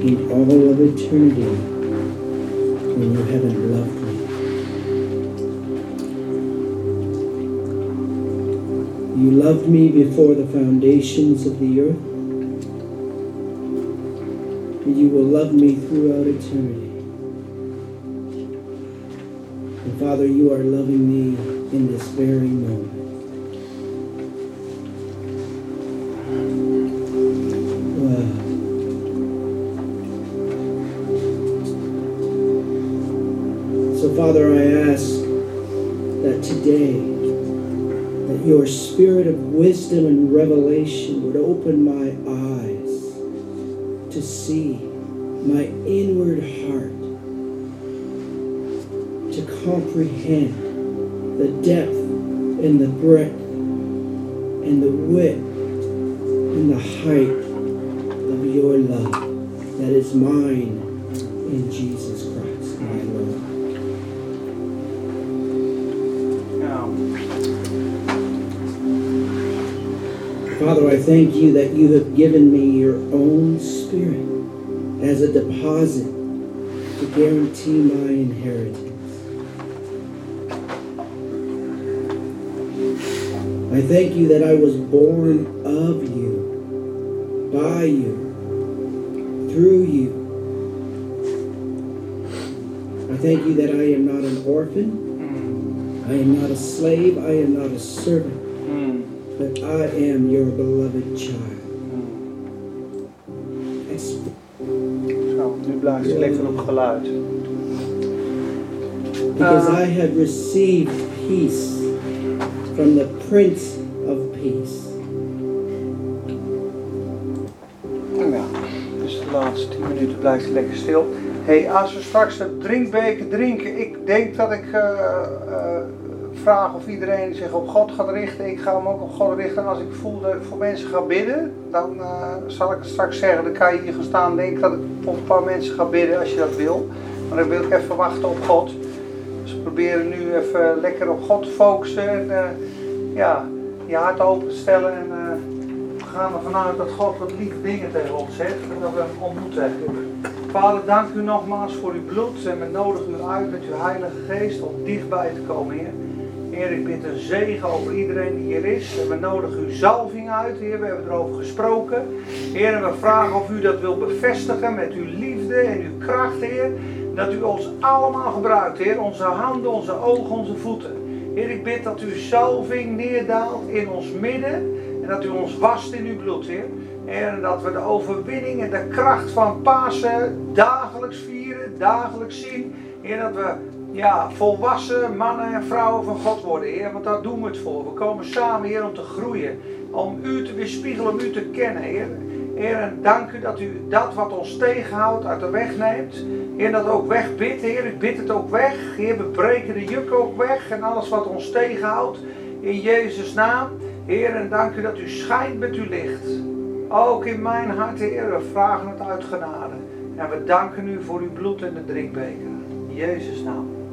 in all of eternity when you haven't loved me. You loved me before the foundations of the earth, and you will love me throughout eternity. And Father, you are loving me in this very moment. Your spirit of wisdom and revelation would open my eyes to see my inward heart, to comprehend the depth and the breadth you that you have given me your own spirit as a deposit to guarantee my inheritance. I thank you that I was born of you, by you, through you. I thank you that I am not an orphan, mm. I am not a slave, I am not a servant, mm. but I am your beloved child. Hij lekker op geluid. Because I have received peace from the Prince of Peace. Ja, dus de laatste 10 minuten blijft lekker stil. hey, als we straks de drinkbeker drinken, ik denk dat ik eh, eh, vraag of iedereen zich op God gaat richten. Ik ga hem ook op God richten. En als ik voel dat ik voor mensen ga bidden, dan eh, zal ik straks zeggen. Dan kan je hier gaan staan en denken dat ik voor een paar mensen ga bidden als je dat wil. Maar dan wil ik even wachten op God. Dus we proberen nu even lekker op God te focussen. En eh, ja, je hart open te stellen. En eh, we gaan ervan uit dat God wat lieve dingen tegen ons zegt. En dat we hem ontmoeten. Vader, dank u nogmaals voor uw bloed. En we nodigen u uit met uw Heilige Geest om dichtbij te komen, Heer. Heer, ik bid een zegen over iedereen die hier is. En we nodigen uw zalving uit, Heer. We hebben erover gesproken. Heer, we vragen of u dat wil bevestigen met uw liefde en uw kracht, Heer. Dat u ons allemaal gebruikt, Heer. Onze handen, onze ogen, onze voeten. Heer, ik bid dat uw zalving neerdaalt in ons midden. En dat u ons wast in uw bloed, Heer. Heer, en dat we de overwinning en de kracht van Pasen dagelijks vieren, dagelijks zien. Heer, dat we ja, volwassen mannen en vrouwen van God worden, Heer. Want daar doen we het voor. We komen samen, Heer, om te groeien. Om u te weerspiegelen, om u te kennen, Heer. Heer, en dank u dat u dat wat ons tegenhoudt uit de weg neemt. Heer, dat ook wegbidt, Heer. Ik bid het ook weg. Heer, we breken de juk ook weg. En alles wat ons tegenhoudt. In Jezus' naam. Heer, en dank u dat u schijnt met uw licht. Ook in mijn hart, Heer, we vragen het uit genade. En we danken u voor uw bloed en de drinkbeker. In Jezus' naam.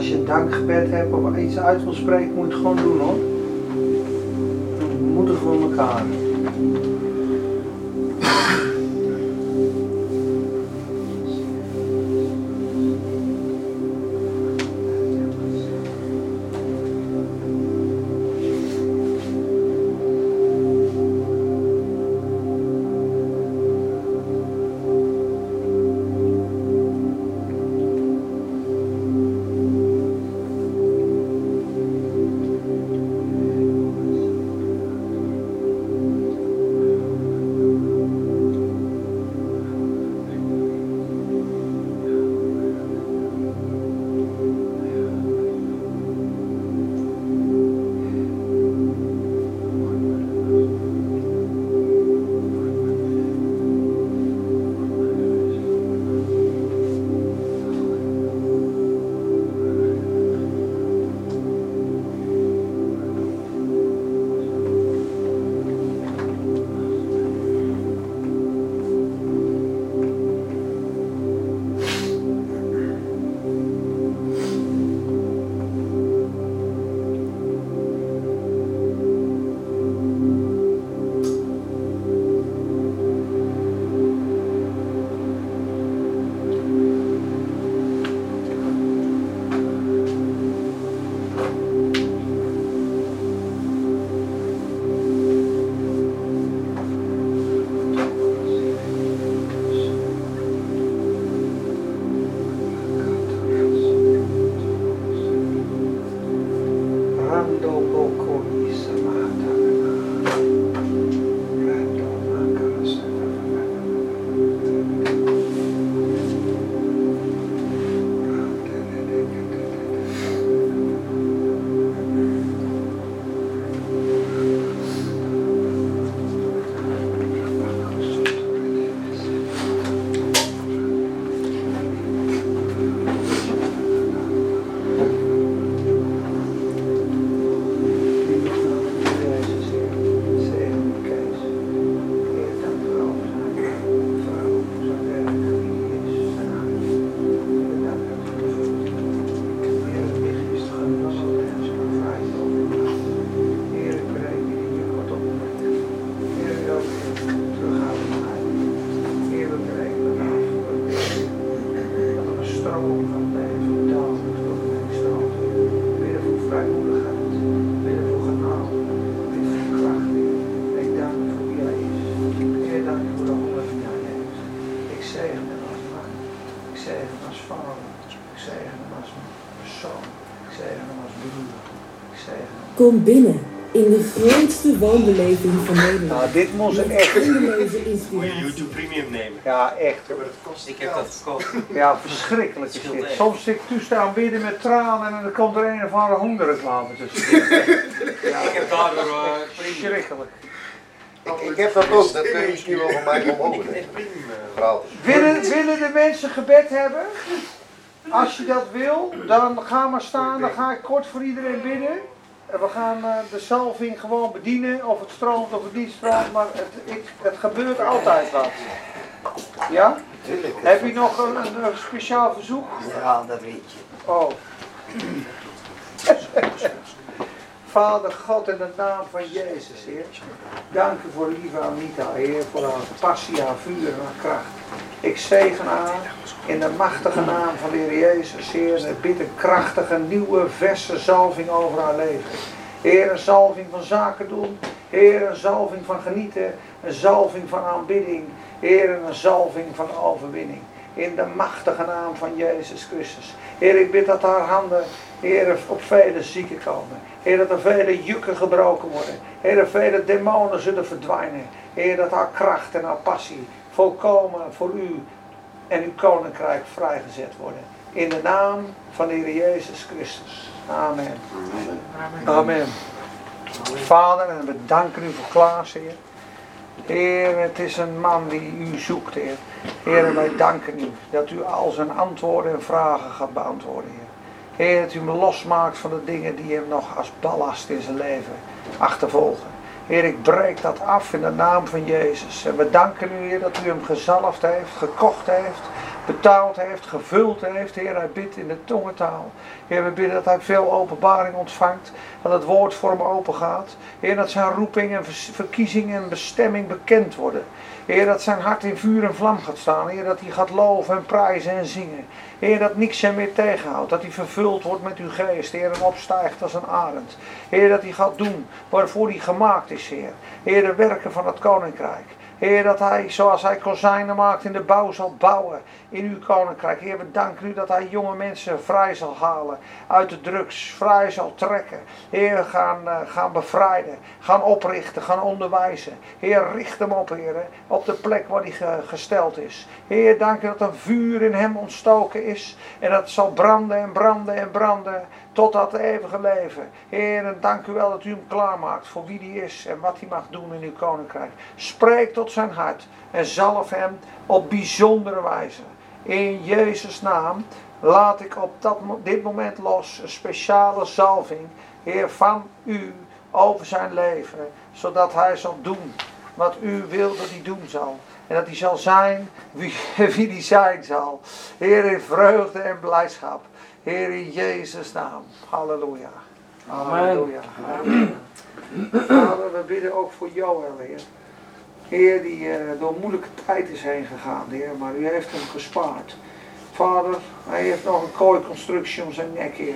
Als je een dankgebed hebt of iets uit wil spreken, moet je het gewoon doen hoor. Kom binnen in de grootste wandeleving van Nederland. Nou, dit moest een echt. Moet je inspiratie. YouTube Premium nemen. Ja, echt. Ik heb dat gekocht. Ja, verschrikkelijk is dit. Soms zit ik toestaan bidden met tranen en dan komt er een of andere hondenreclame tussen. *laughs* Ja, Ik heb daardoor uh, verschrikkelijk. Ik, ik heb dat ook, dat kun je misschien wel van mij komen Ik heb over. echt Premium. eh. Willen, willen de mensen gebed hebben? Als je dat wil, dan ga maar staan. Dan ga ik kort voor iedereen bidden. En we gaan eh, de salving gewoon bedienen. Of het stroomt of het niet stroomt. Maar het, ik, het gebeurt altijd wat. Ja? Heb je nog een, een, een speciaal verzoek? Ja, dat weet je. Oh. *laughs* Vader God, in de naam van Jezus, Heer. Dank u voor lieve Anita, Heer, voor haar passie, haar vuur en haar kracht. Ik zegen haar in de machtige naam van de Heer Jezus, Heer. En bid een krachtige, nieuwe, verse zalving over haar leven. Heer, een zalving van zaken doen. Heer, een zalving van genieten. Een zalving van aanbidding. Heer, een zalving van overwinning. In de machtige naam van Jezus Christus. Heer, ik bid dat haar handen, Heer, op vele zieken komen. Heer, dat er vele jukken gebroken worden. Heer, dat vele demonen zullen verdwijnen. Heer, dat haar kracht en haar passie volkomen voor u en uw koninkrijk vrijgezet worden. In de naam van de Heer Jezus Christus. Amen. Amen. Vader, en we danken u voor Klaas, Heer. Heer, het is een man die u zoekt, Heer. Heer, wij danken u dat u al zijn antwoorden en vragen gaat beantwoorden, Heer. Dat u hem losmaakt van de dingen die hem nog als ballast in zijn leven achtervolgen. Heer, ik breek dat af in de naam van Jezus. En we danken u, Heer, dat u hem gezalfd heeft, gekocht heeft. betaald heeft, gevuld heeft. Heer, hij bidt in de tongentaal. Heer, we bidden dat hij veel openbaring ontvangt. Dat het woord voor hem open gaat. Heer, dat zijn roeping en verkiezing en bestemming bekend worden. Heer, dat zijn hart in vuur en vlam gaat staan. Heer, dat hij gaat loven en prijzen en zingen. Heer, dat niks hem meer tegenhoudt. Dat hij vervuld wordt met uw geest. Heer, en opstijgt als een arend. Heer, dat hij gaat doen waarvoor hij gemaakt is, Heer. Heer, de werken van het koninkrijk. Heer, dat hij, zoals hij kozijnen maakt, in de bouw zal bouwen in uw koninkrijk. Heer, we danken u dat hij jonge mensen vrij zal halen uit de drugs, vrij zal trekken. Heer, gaan, eh, gaan bevrijden, gaan oprichten, gaan onderwijzen. Heer, richt hem op, Heer, op de plek waar hij ge- gesteld is. Heer, dank u dat een vuur in hem ontstoken is en dat zal branden en branden en branden tot dat eeuwige leven. Heer, en dank u wel dat u hem klaarmaakt voor wie hij is en wat hij mag doen in uw koninkrijk. Spreek tot zijn hart en zalf hem op bijzondere wijze. In Jezus' naam laat ik op dat, dit moment los een speciale zalving, Heer, van u over zijn leven, zodat hij zal doen wat u wil dat hij doen zal. En dat hij zal zijn wie, *laughs* wie hij zijn zal. Heer, in vreugde en blijdschap. Heer, in Jezus' naam. Halleluja. Halleluja. Amen. Vader, we bidden ook voor Joël, Heer. Heer, die eh, door moeilijke tijd is heen gegaan, Heer, maar u heeft hem gespaard. Vader, hij heeft nog een kooiconstructie om zijn nek, Heer.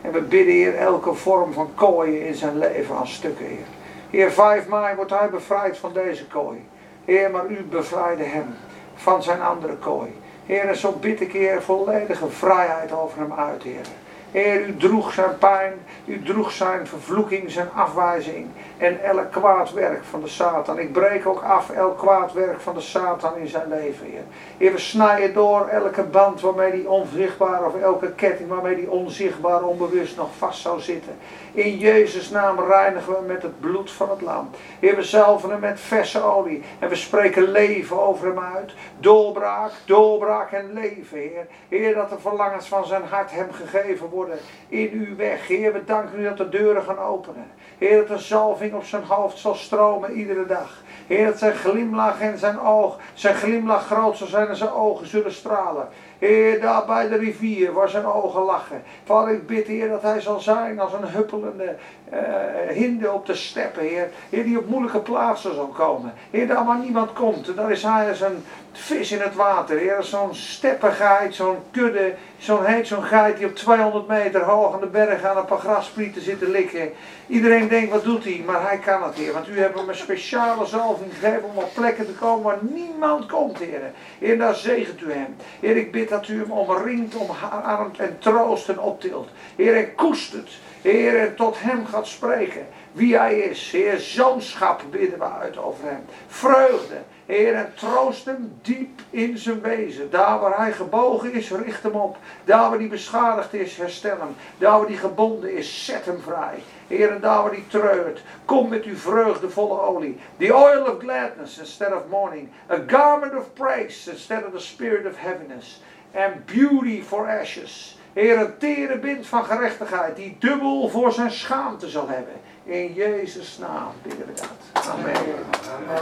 En we bidden, Heer, elke vorm van kooien in zijn leven aan stukken, Heer. Heer, 5 mei wordt hij bevrijd van deze kooi. Heer, maar u bevrijdde hem van zijn andere kooi. Heer, zo bid ik, Heer, volledige vrijheid over hem uit, Heer. Heer, u droeg zijn pijn, u droeg zijn vervloeking, zijn afwijzing en elk kwaad werk van de Satan. Ik breek ook af elk kwaad werk van de Satan in zijn leven, Heer. Heer, we snijden door elke band waarmee die onzichtbaar of elke ketting waarmee die onzichtbaar onbewust nog vast zou zitten. In Jezus' naam reinigen we met het bloed van het lam. Heer, we zalven hem met verse olie. En we spreken leven over hem uit. Doorbraak, doorbraak en leven, Heer. Heer, dat de verlangens van zijn hart hem gegeven worden in uw weg. Heer, we danken u dat de deuren gaan openen. Heer, dat de zalving op zijn hoofd zal stromen iedere dag. Heer, dat zijn glimlach en zijn oog, zijn glimlach groot zal zijn en zijn ogen zullen stralen. Heer, daar bij de rivier waar zijn ogen lachen. Vader, ik bid, Heer, dat hij zal zijn als een huppelende eh, hinde op de steppen, Heer. Heer, die op moeilijke plaatsen zal komen. Heer, daar waar niemand komt, daar is hij als een vis in het water. Heer, zo'n steppengeit, zo'n kudde, zo'n heet, zo'n geit die op 200 meter hoog aan de berg aan een paar grasprieten zit te likken. Iedereen denkt, wat doet hij? Maar hij kan het, Heer. Want u hebt hem een speciale zalving gegeven om op plekken te komen waar niemand komt, Heer. Heer, daar zegent u hem. Heer, ik bid dat u hem omringt, omarmt en troost en optilt. Heer, en koestert. Heer, tot hem gaat spreken wie hij is. Heer, zoonschap bidden we uit over hem. Vreugde. Heer, en troost hem diep in zijn wezen. Daar waar hij gebogen is, richt hem op. Daar waar hij beschadigd is, herstel hem. Daar waar hij gebonden is, zet hem vrij. Heer, en daar waar hij treurt, kom met uw vreugdevolle olie. The oil of gladness instead of mourning. A garment of praise instead of the spirit of heaviness. And beauty for ashes. Heer, een tere bind van gerechtigheid die dubbel voor zijn schaamte zal hebben. In Jezus' naam bidden we dat. Amen.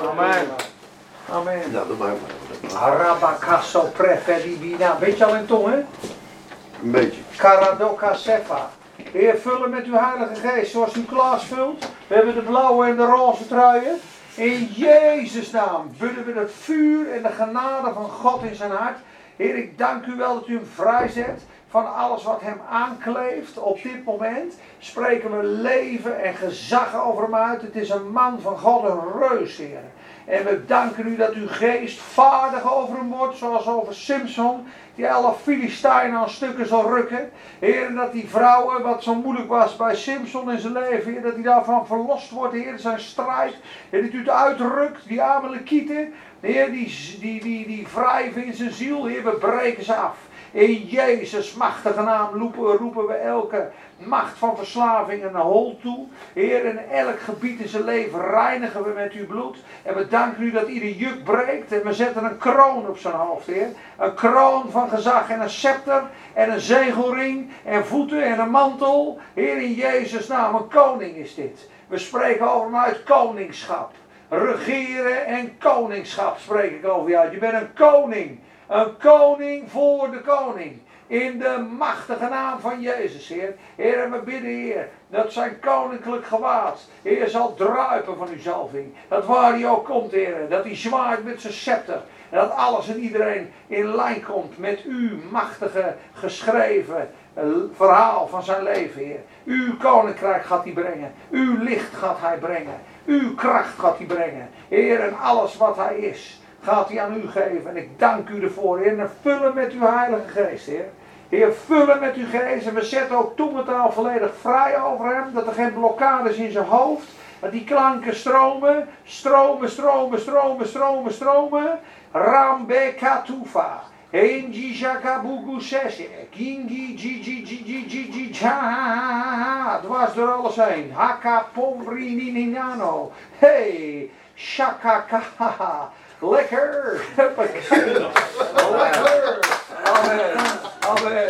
Amen. Amen. Nou, doe maar. Arabakaso prefedibina. Weet je al in tong, hè? Een beetje. Karadoka sefa. Heer, vullen met uw heilige geest zoals u Klaas vult. We hebben de blauwe en de roze truien. In Jezus' naam bidden we het vuur en de genade van God in zijn hart. Heer, ik dank u wel dat u hem vrijzet van alles wat hem aankleeft. Op dit moment spreken we leven en gezag over hem uit. Het is een man van God, een reus, Heer. En we danken u dat uw geest vaardig over hem wordt, zoals over Simpson, die alle Filistijnen aan stukken zal rukken. Heer, dat die vrouwen, wat zo moeilijk was bij Simpson in zijn leven, Heer, dat hij daarvan verlost wordt, Heer, zijn strijd. En dat u het uitrukt, die Amalekieten, Heer, die, die, die, die wrijven in zijn ziel, Heer, we breken ze af. In Jezus' machtige naam roepen, roepen we elke macht van verslaving een hol toe. Heer, in elk gebied in zijn leven reinigen we met uw bloed. En we danken u dat ieder juk breekt. En we zetten een kroon op zijn hoofd, Heer. Een kroon van gezag en een scepter. En een zegelring. En voeten en een mantel. Heer, in Jezus' naam, een koning is dit. We spreken over hem uit koningschap. Regeren en koningschap spreek ik over jou. Je bent een koning. Een koning voor de koning. In de machtige naam van Jezus, Heer. Heer, en we bidden, Heer, dat zijn koninklijk gewaad, Heer, zal druipen van uw zalving. Dat waar hij ook komt, Heer, dat hij zwaait met zijn scepter. En dat alles en iedereen in lijn komt met uw machtige, geschreven eh, verhaal van zijn leven, Heer. Uw koninkrijk gaat hij brengen. Uw licht gaat hij brengen. Uw kracht gaat hij brengen. Heer, en alles wat hij is, gaat hij aan u geven. En ik dank u ervoor, Heer. En vullen met uw Heilige Geest, Heer. Heer, vullen met uw geest. En we zetten ook tongentaal volledig vrij over hem. Dat er geen blokkades in zijn hoofd. Dat die klanken stromen. Stromen, stromen, stromen, stromen, stromen. Rambe katufa. Enji jakabugu sesje. Kingi ja. Dwars door alles heen. Haka pomri ninano. Hey. Lekker. Lekker. Amen. Amen.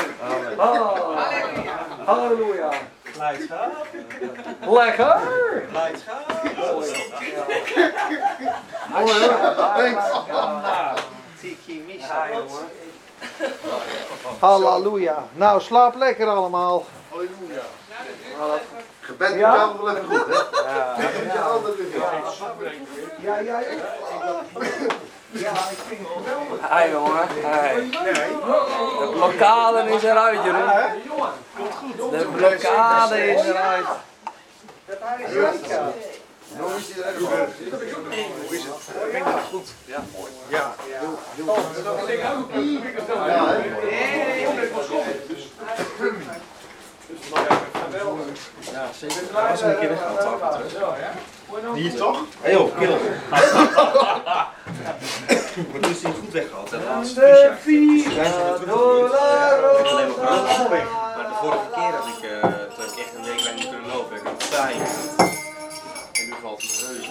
Halleluja. Blijdschap. Lekker. Blijdschap. Tiki Misa. Halleluja. Nou, slaap lekker allemaal. Halleluja. Gebed doet Ja? wel even goed, hè? Ja. Doet je altijd weer. Ja, ja, ja. Ja, ik vind het geweldig. Hi jongen, hi. De blokkade is eruit, Jeroen. De blokkade is eruit. Dat hij is lekker. Hoe is het? Hoe is het? Goed? Ja, mooi. Ja, heel, heel goed. Ja, Ja, zeker. Dat was een keer weggehaald terug. Hier toch? Hé joh, kill. Maar toen is hij goed weggehaald, de laatste De dollar Ik alleen maar. Maar de vorige keer had ik, eh, toen heb ik echt een week lang niet kunnen lopen. Ik had pijn. En nu valt het reuze.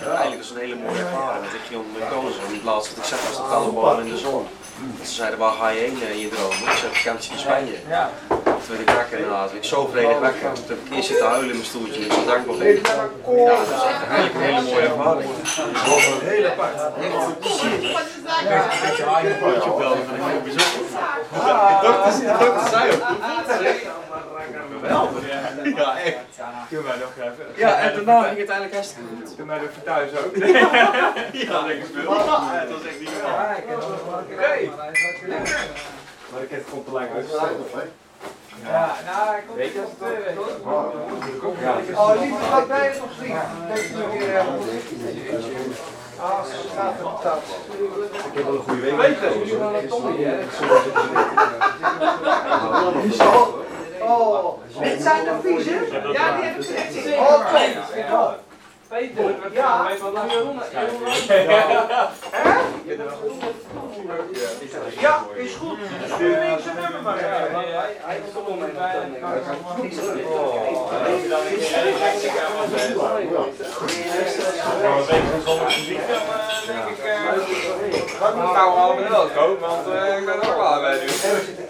Ja, eigenlijk was het een hele mooie ervaring. Want ik ging onder mijn kozen. En het laatste wat ik zag was de bal in de zon. En ze zeiden, waar ga je heen eh, in je droom? Ik zei, vakantie in Spanje. Ja. Toen werd ik wakker en dan ik zo vredig wakker. Toen heb ik eerst zitten huilen in mijn stoeltje en zo dankbaar ben. Ja, dat is echt eigenlijk een hele mooie ervaring. Heel apart. Echt fantastisch. Met je eigen potje bellen van een heel bijzonder. De dokter, de dokter zei ook. Geweldig. Ja, *laughs* echt. Kun mij nog even. Ja, en daarna ging het eigenlijk hartstikke goed. Kun mij nog even thuis ook. Ja, lekker. *laughs* Ja, het was echt niet. Oké. Maar ik heb het gewoon te lang uitgesteld. Ja, nou, ik kom niet als twee weken. Oh, wat ben je nog zien? Deze nog weer hebben. Ah, zo gaat het dat. Ik heb wel een goede week. Weet je, jullie hè? Oh, dit zijn de viezen? Ja, die heb ik gezien. Oh. Oh. Peter, Ja. weet wat Jeroen Ja, is goed. Stuur ik zijn nummer maar. Hij stond onder bij. Nou, allemaal welkom, want eh, ik ben er ook klaar bij nu.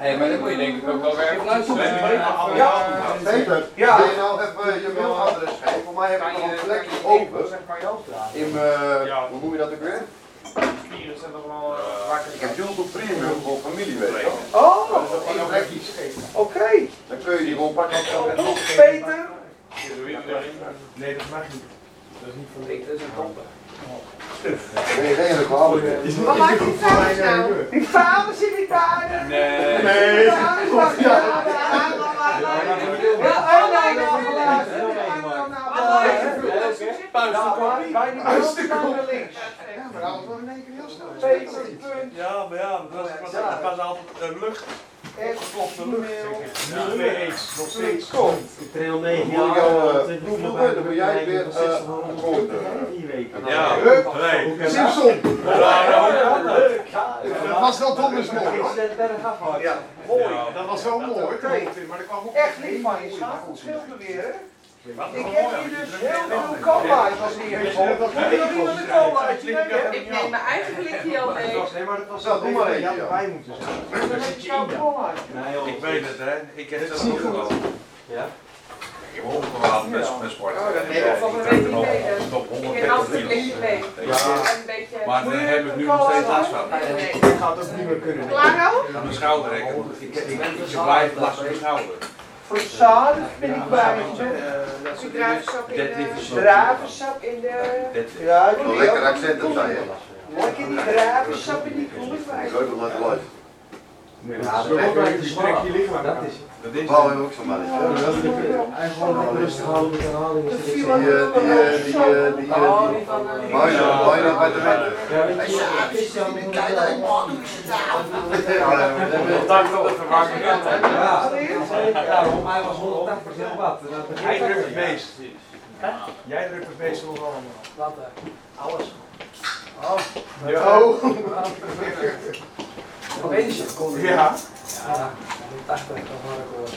Hé, maar dan moet je denk ik ook wel weer even. Ja, Peter, Ja. wil je nou even je mailadres geven? Voor mij heb ik nog een plekje over. In mijn, hoe noem je dat ook weer? Ik heb YouTube Premium voor familieweek. Oh, Dat is plekje. oké. Dan kun je die gewoon pakken. Peter. Nee, dat mag niet. Dat is niet van Peter is een topper. Nee, geen reclame. Wat maakt die vuilnis nou? Die vader zit niet daar. Nee. Nee. Die bovenste naar links. Maar dat was wel in één keer heel snel. Peter, punt. Ja, maar ja, dat was, altijd uh, lucht. Klopte lucht. Nog steeds. Kom. Dan moet ik jou eh, proeven, dan moet jij weer. Ja, Hup. Simpson. Dat was wel hoor. Het berg afwaarts. Ja, mooi. Dat was zo mooi. Maar er kwam ook Echt lief van je, schat. Het scheelt me weer, hè? Ik heb hier dus heel veel cola's als neergegooid. Wat wil je iemand een colaatje? Ik neem mijn eigen blikje al mee. Nee, maar dat was Zo, doe maar Ja, eentje. bij moeten zijn. Dan heb je zo'n colaatje. Ik weet het, hè. Ik heb het ook wel. Ja? Ik heb opgewaald met, met sport. Nee, dat valt een beetje. Top Ik 100 neem altijd een blikje mee. Ja. En een beetje... Maar dan heb ik nu nog steeds last van. Nee. Ik ga het ook niet meer kunnen. Klaar nou? Mijn schouder. Ik, ik, ik, ik blijf last van mijn schouder. Verzadigd ben ik bij je. Als je druivensap in de... is Druivensap in de... Ja, lekker accent op. Lekker die druivensap in die koelwijn. Leuk om naar te luisteren. Ja, dat is een gesprekje liggen, maar dat is is Wauw, hebben we ook zo'n man. Eigenlijk rustig houden met herhaling. is dit Die, eh, die, eh, die, eh, die, Oh, die van... die, bijna, bijna bij de winnen. Ja. Dank voor hij was 180 watt. En dat Hij drukt het ook. beest. Jij drukt het beest nog allemaal. Wat? Alles. Ja. Oh. Opeens. Ja. Ja, 80 of wat ik hoor.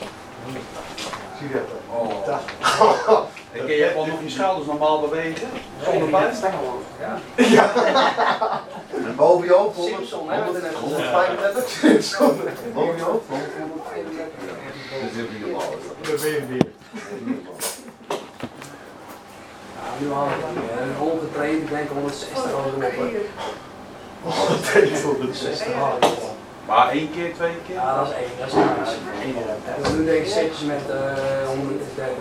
Zie je dat? Oh. En kun je gewoon nog je schouders normaal bewegen? Zonder pijn? Ja. En boven je hoofd, 100, Simpson, hè? wat in het- 135. Boven je hoofd, 100. Dat is niet normaal. Dat ben je weer. Ja, nu al een hond getraind, ik denk 160 euro op. 160 euro. Maar één keer, twee keer? Ja, dat is één, dat is niks. En nu denk ik setjes met eh 130.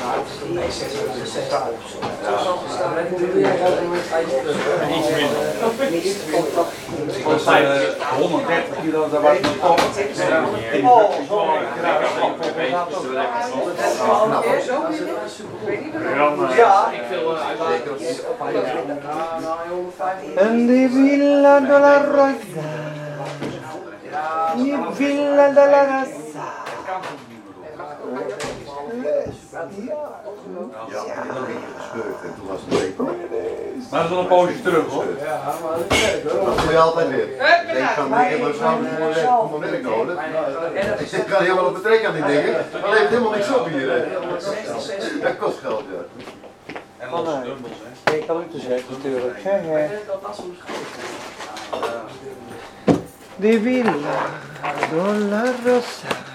Ja, het is een set met 60 of zo. Ja, dan doe je gewoon een tijdje terug. Iets minder. Zij 130 kilo, dat was mijn top. Ja. Ik wil En die villa de la rosa. Die villa de la rosa. Ja, en dan ging je gescheurd en toen was het leuk. Maar dat is wel een poosje terug hoor. Ja, maar dat is leuk hoor. Dat doe je altijd weer. Ik denk van, ik heb mijn schouder voor mijn werk, voor mijn werk nodig. Ik zit kan helemaal op het trek aan die dingen. Maar levert helemaal niks op hier. hè. Dat kost geld, ja. En losse dumbbells hè. Ik kan ook te zeggen natuurlijk. Hè, hè. Die villa de la rosa.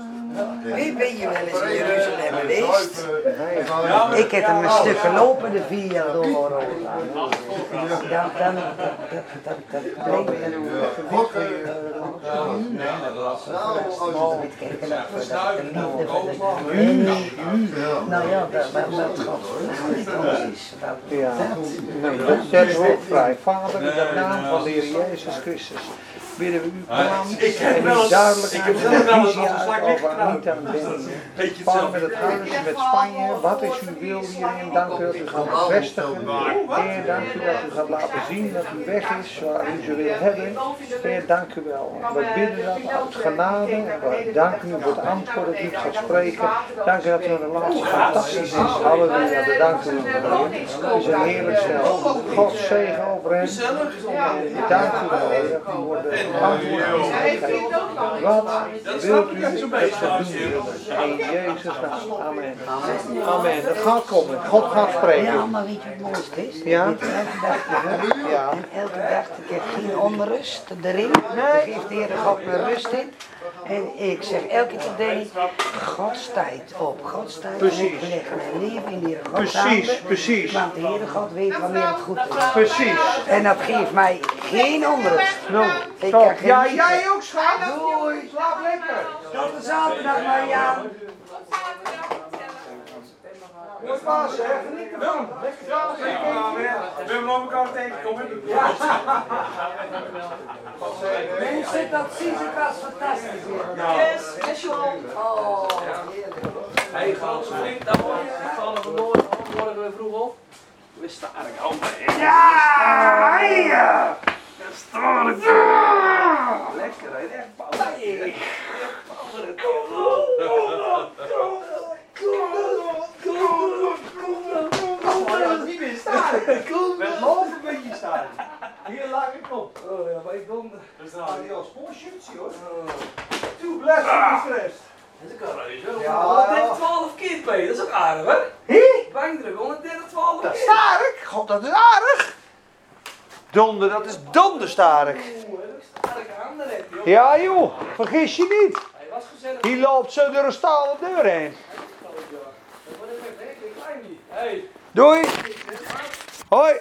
Wie ben je wel eens in Jeruzalem geweest? Ja, Ik heb hem een stuk gelopen, de Via Dolorosa. Dan, dan, dat, dat, dat, dat brengt me een met kijken naar de liefde van de. Nou ja, dat, dat, dat is. Dat, Ja, dat zetten we ook vrij. Vader, in de naam van de Heer Jezus Christus, bidden we u kwam Ik heb en wel u duidelijk ik aan heb de zelf wel eens een niet aan hetzelfde. met het huis, met Spanje, wat is uw wil hierin? Dank u dat u gaat bevestigen. Heer, dank u dat u gaat laten zien dat u weg is waar u ze wil hebben. Heer, dank u wel. We bidden dat uit genade en we danken u voor het antwoord dat u het gaat spreken. Dank u dat uw relatie fantastisch is. Halleluja, we danken u. Het is een heerlijk stel. God zegen over hen. Dank u wel, Wat wilt u? In Jezus naam. Amen. Amen. Dat gaat komen. God gaat Ja, spreken. maar weet je wat het mooiste is? Ja? Elke dag. Ja. Elke dag, ik heb geen onrust erin. Dan geeft de Heer God me rust in. En ik zeg elke keer denk ik, Gods tijd op. Gods tijd Precies. ik leggen mijn leven in de Heer Gods Precies, handen. precies. Want de Heere God weet wanneer het goed is. Precies. En dat geeft mij geen onrust. Nou, Ik kan Ja, jij ook, schat. Doei. Slaap lekker. Tot de zaterdag, Mariaan. Mooi paas, hè? Geniet ervan. Lekker Ja, we hebben nog elkaar tegenkomen. Mensen, dat zien ze was fantastisch. Yes, special. Oh, Hey, gaat zo niet. Dan morgen vallen we morgen, morgen weer vroeg op. We staan er al bij. Ja, ja. Lekker, hè? Echt met half een beetje staan. Hier laag ik op. Oh ja, maar ik kom. Dat is had hij al sportshirtje hoor. Toe, blijf ah. two. Dat is een. Ja, 112 12 keer bij, dat is ook aardig hoor. Hé? Bankdruk, 130, 12 Dat is aardig, god dat is aardig. Donder, dat is donderstark. Oeh, dat is sterke handen, joh. Ja joh, vergis je niet. Hij was gezellig. Loopt zo door een stalen deur heen. Doei. Hoi.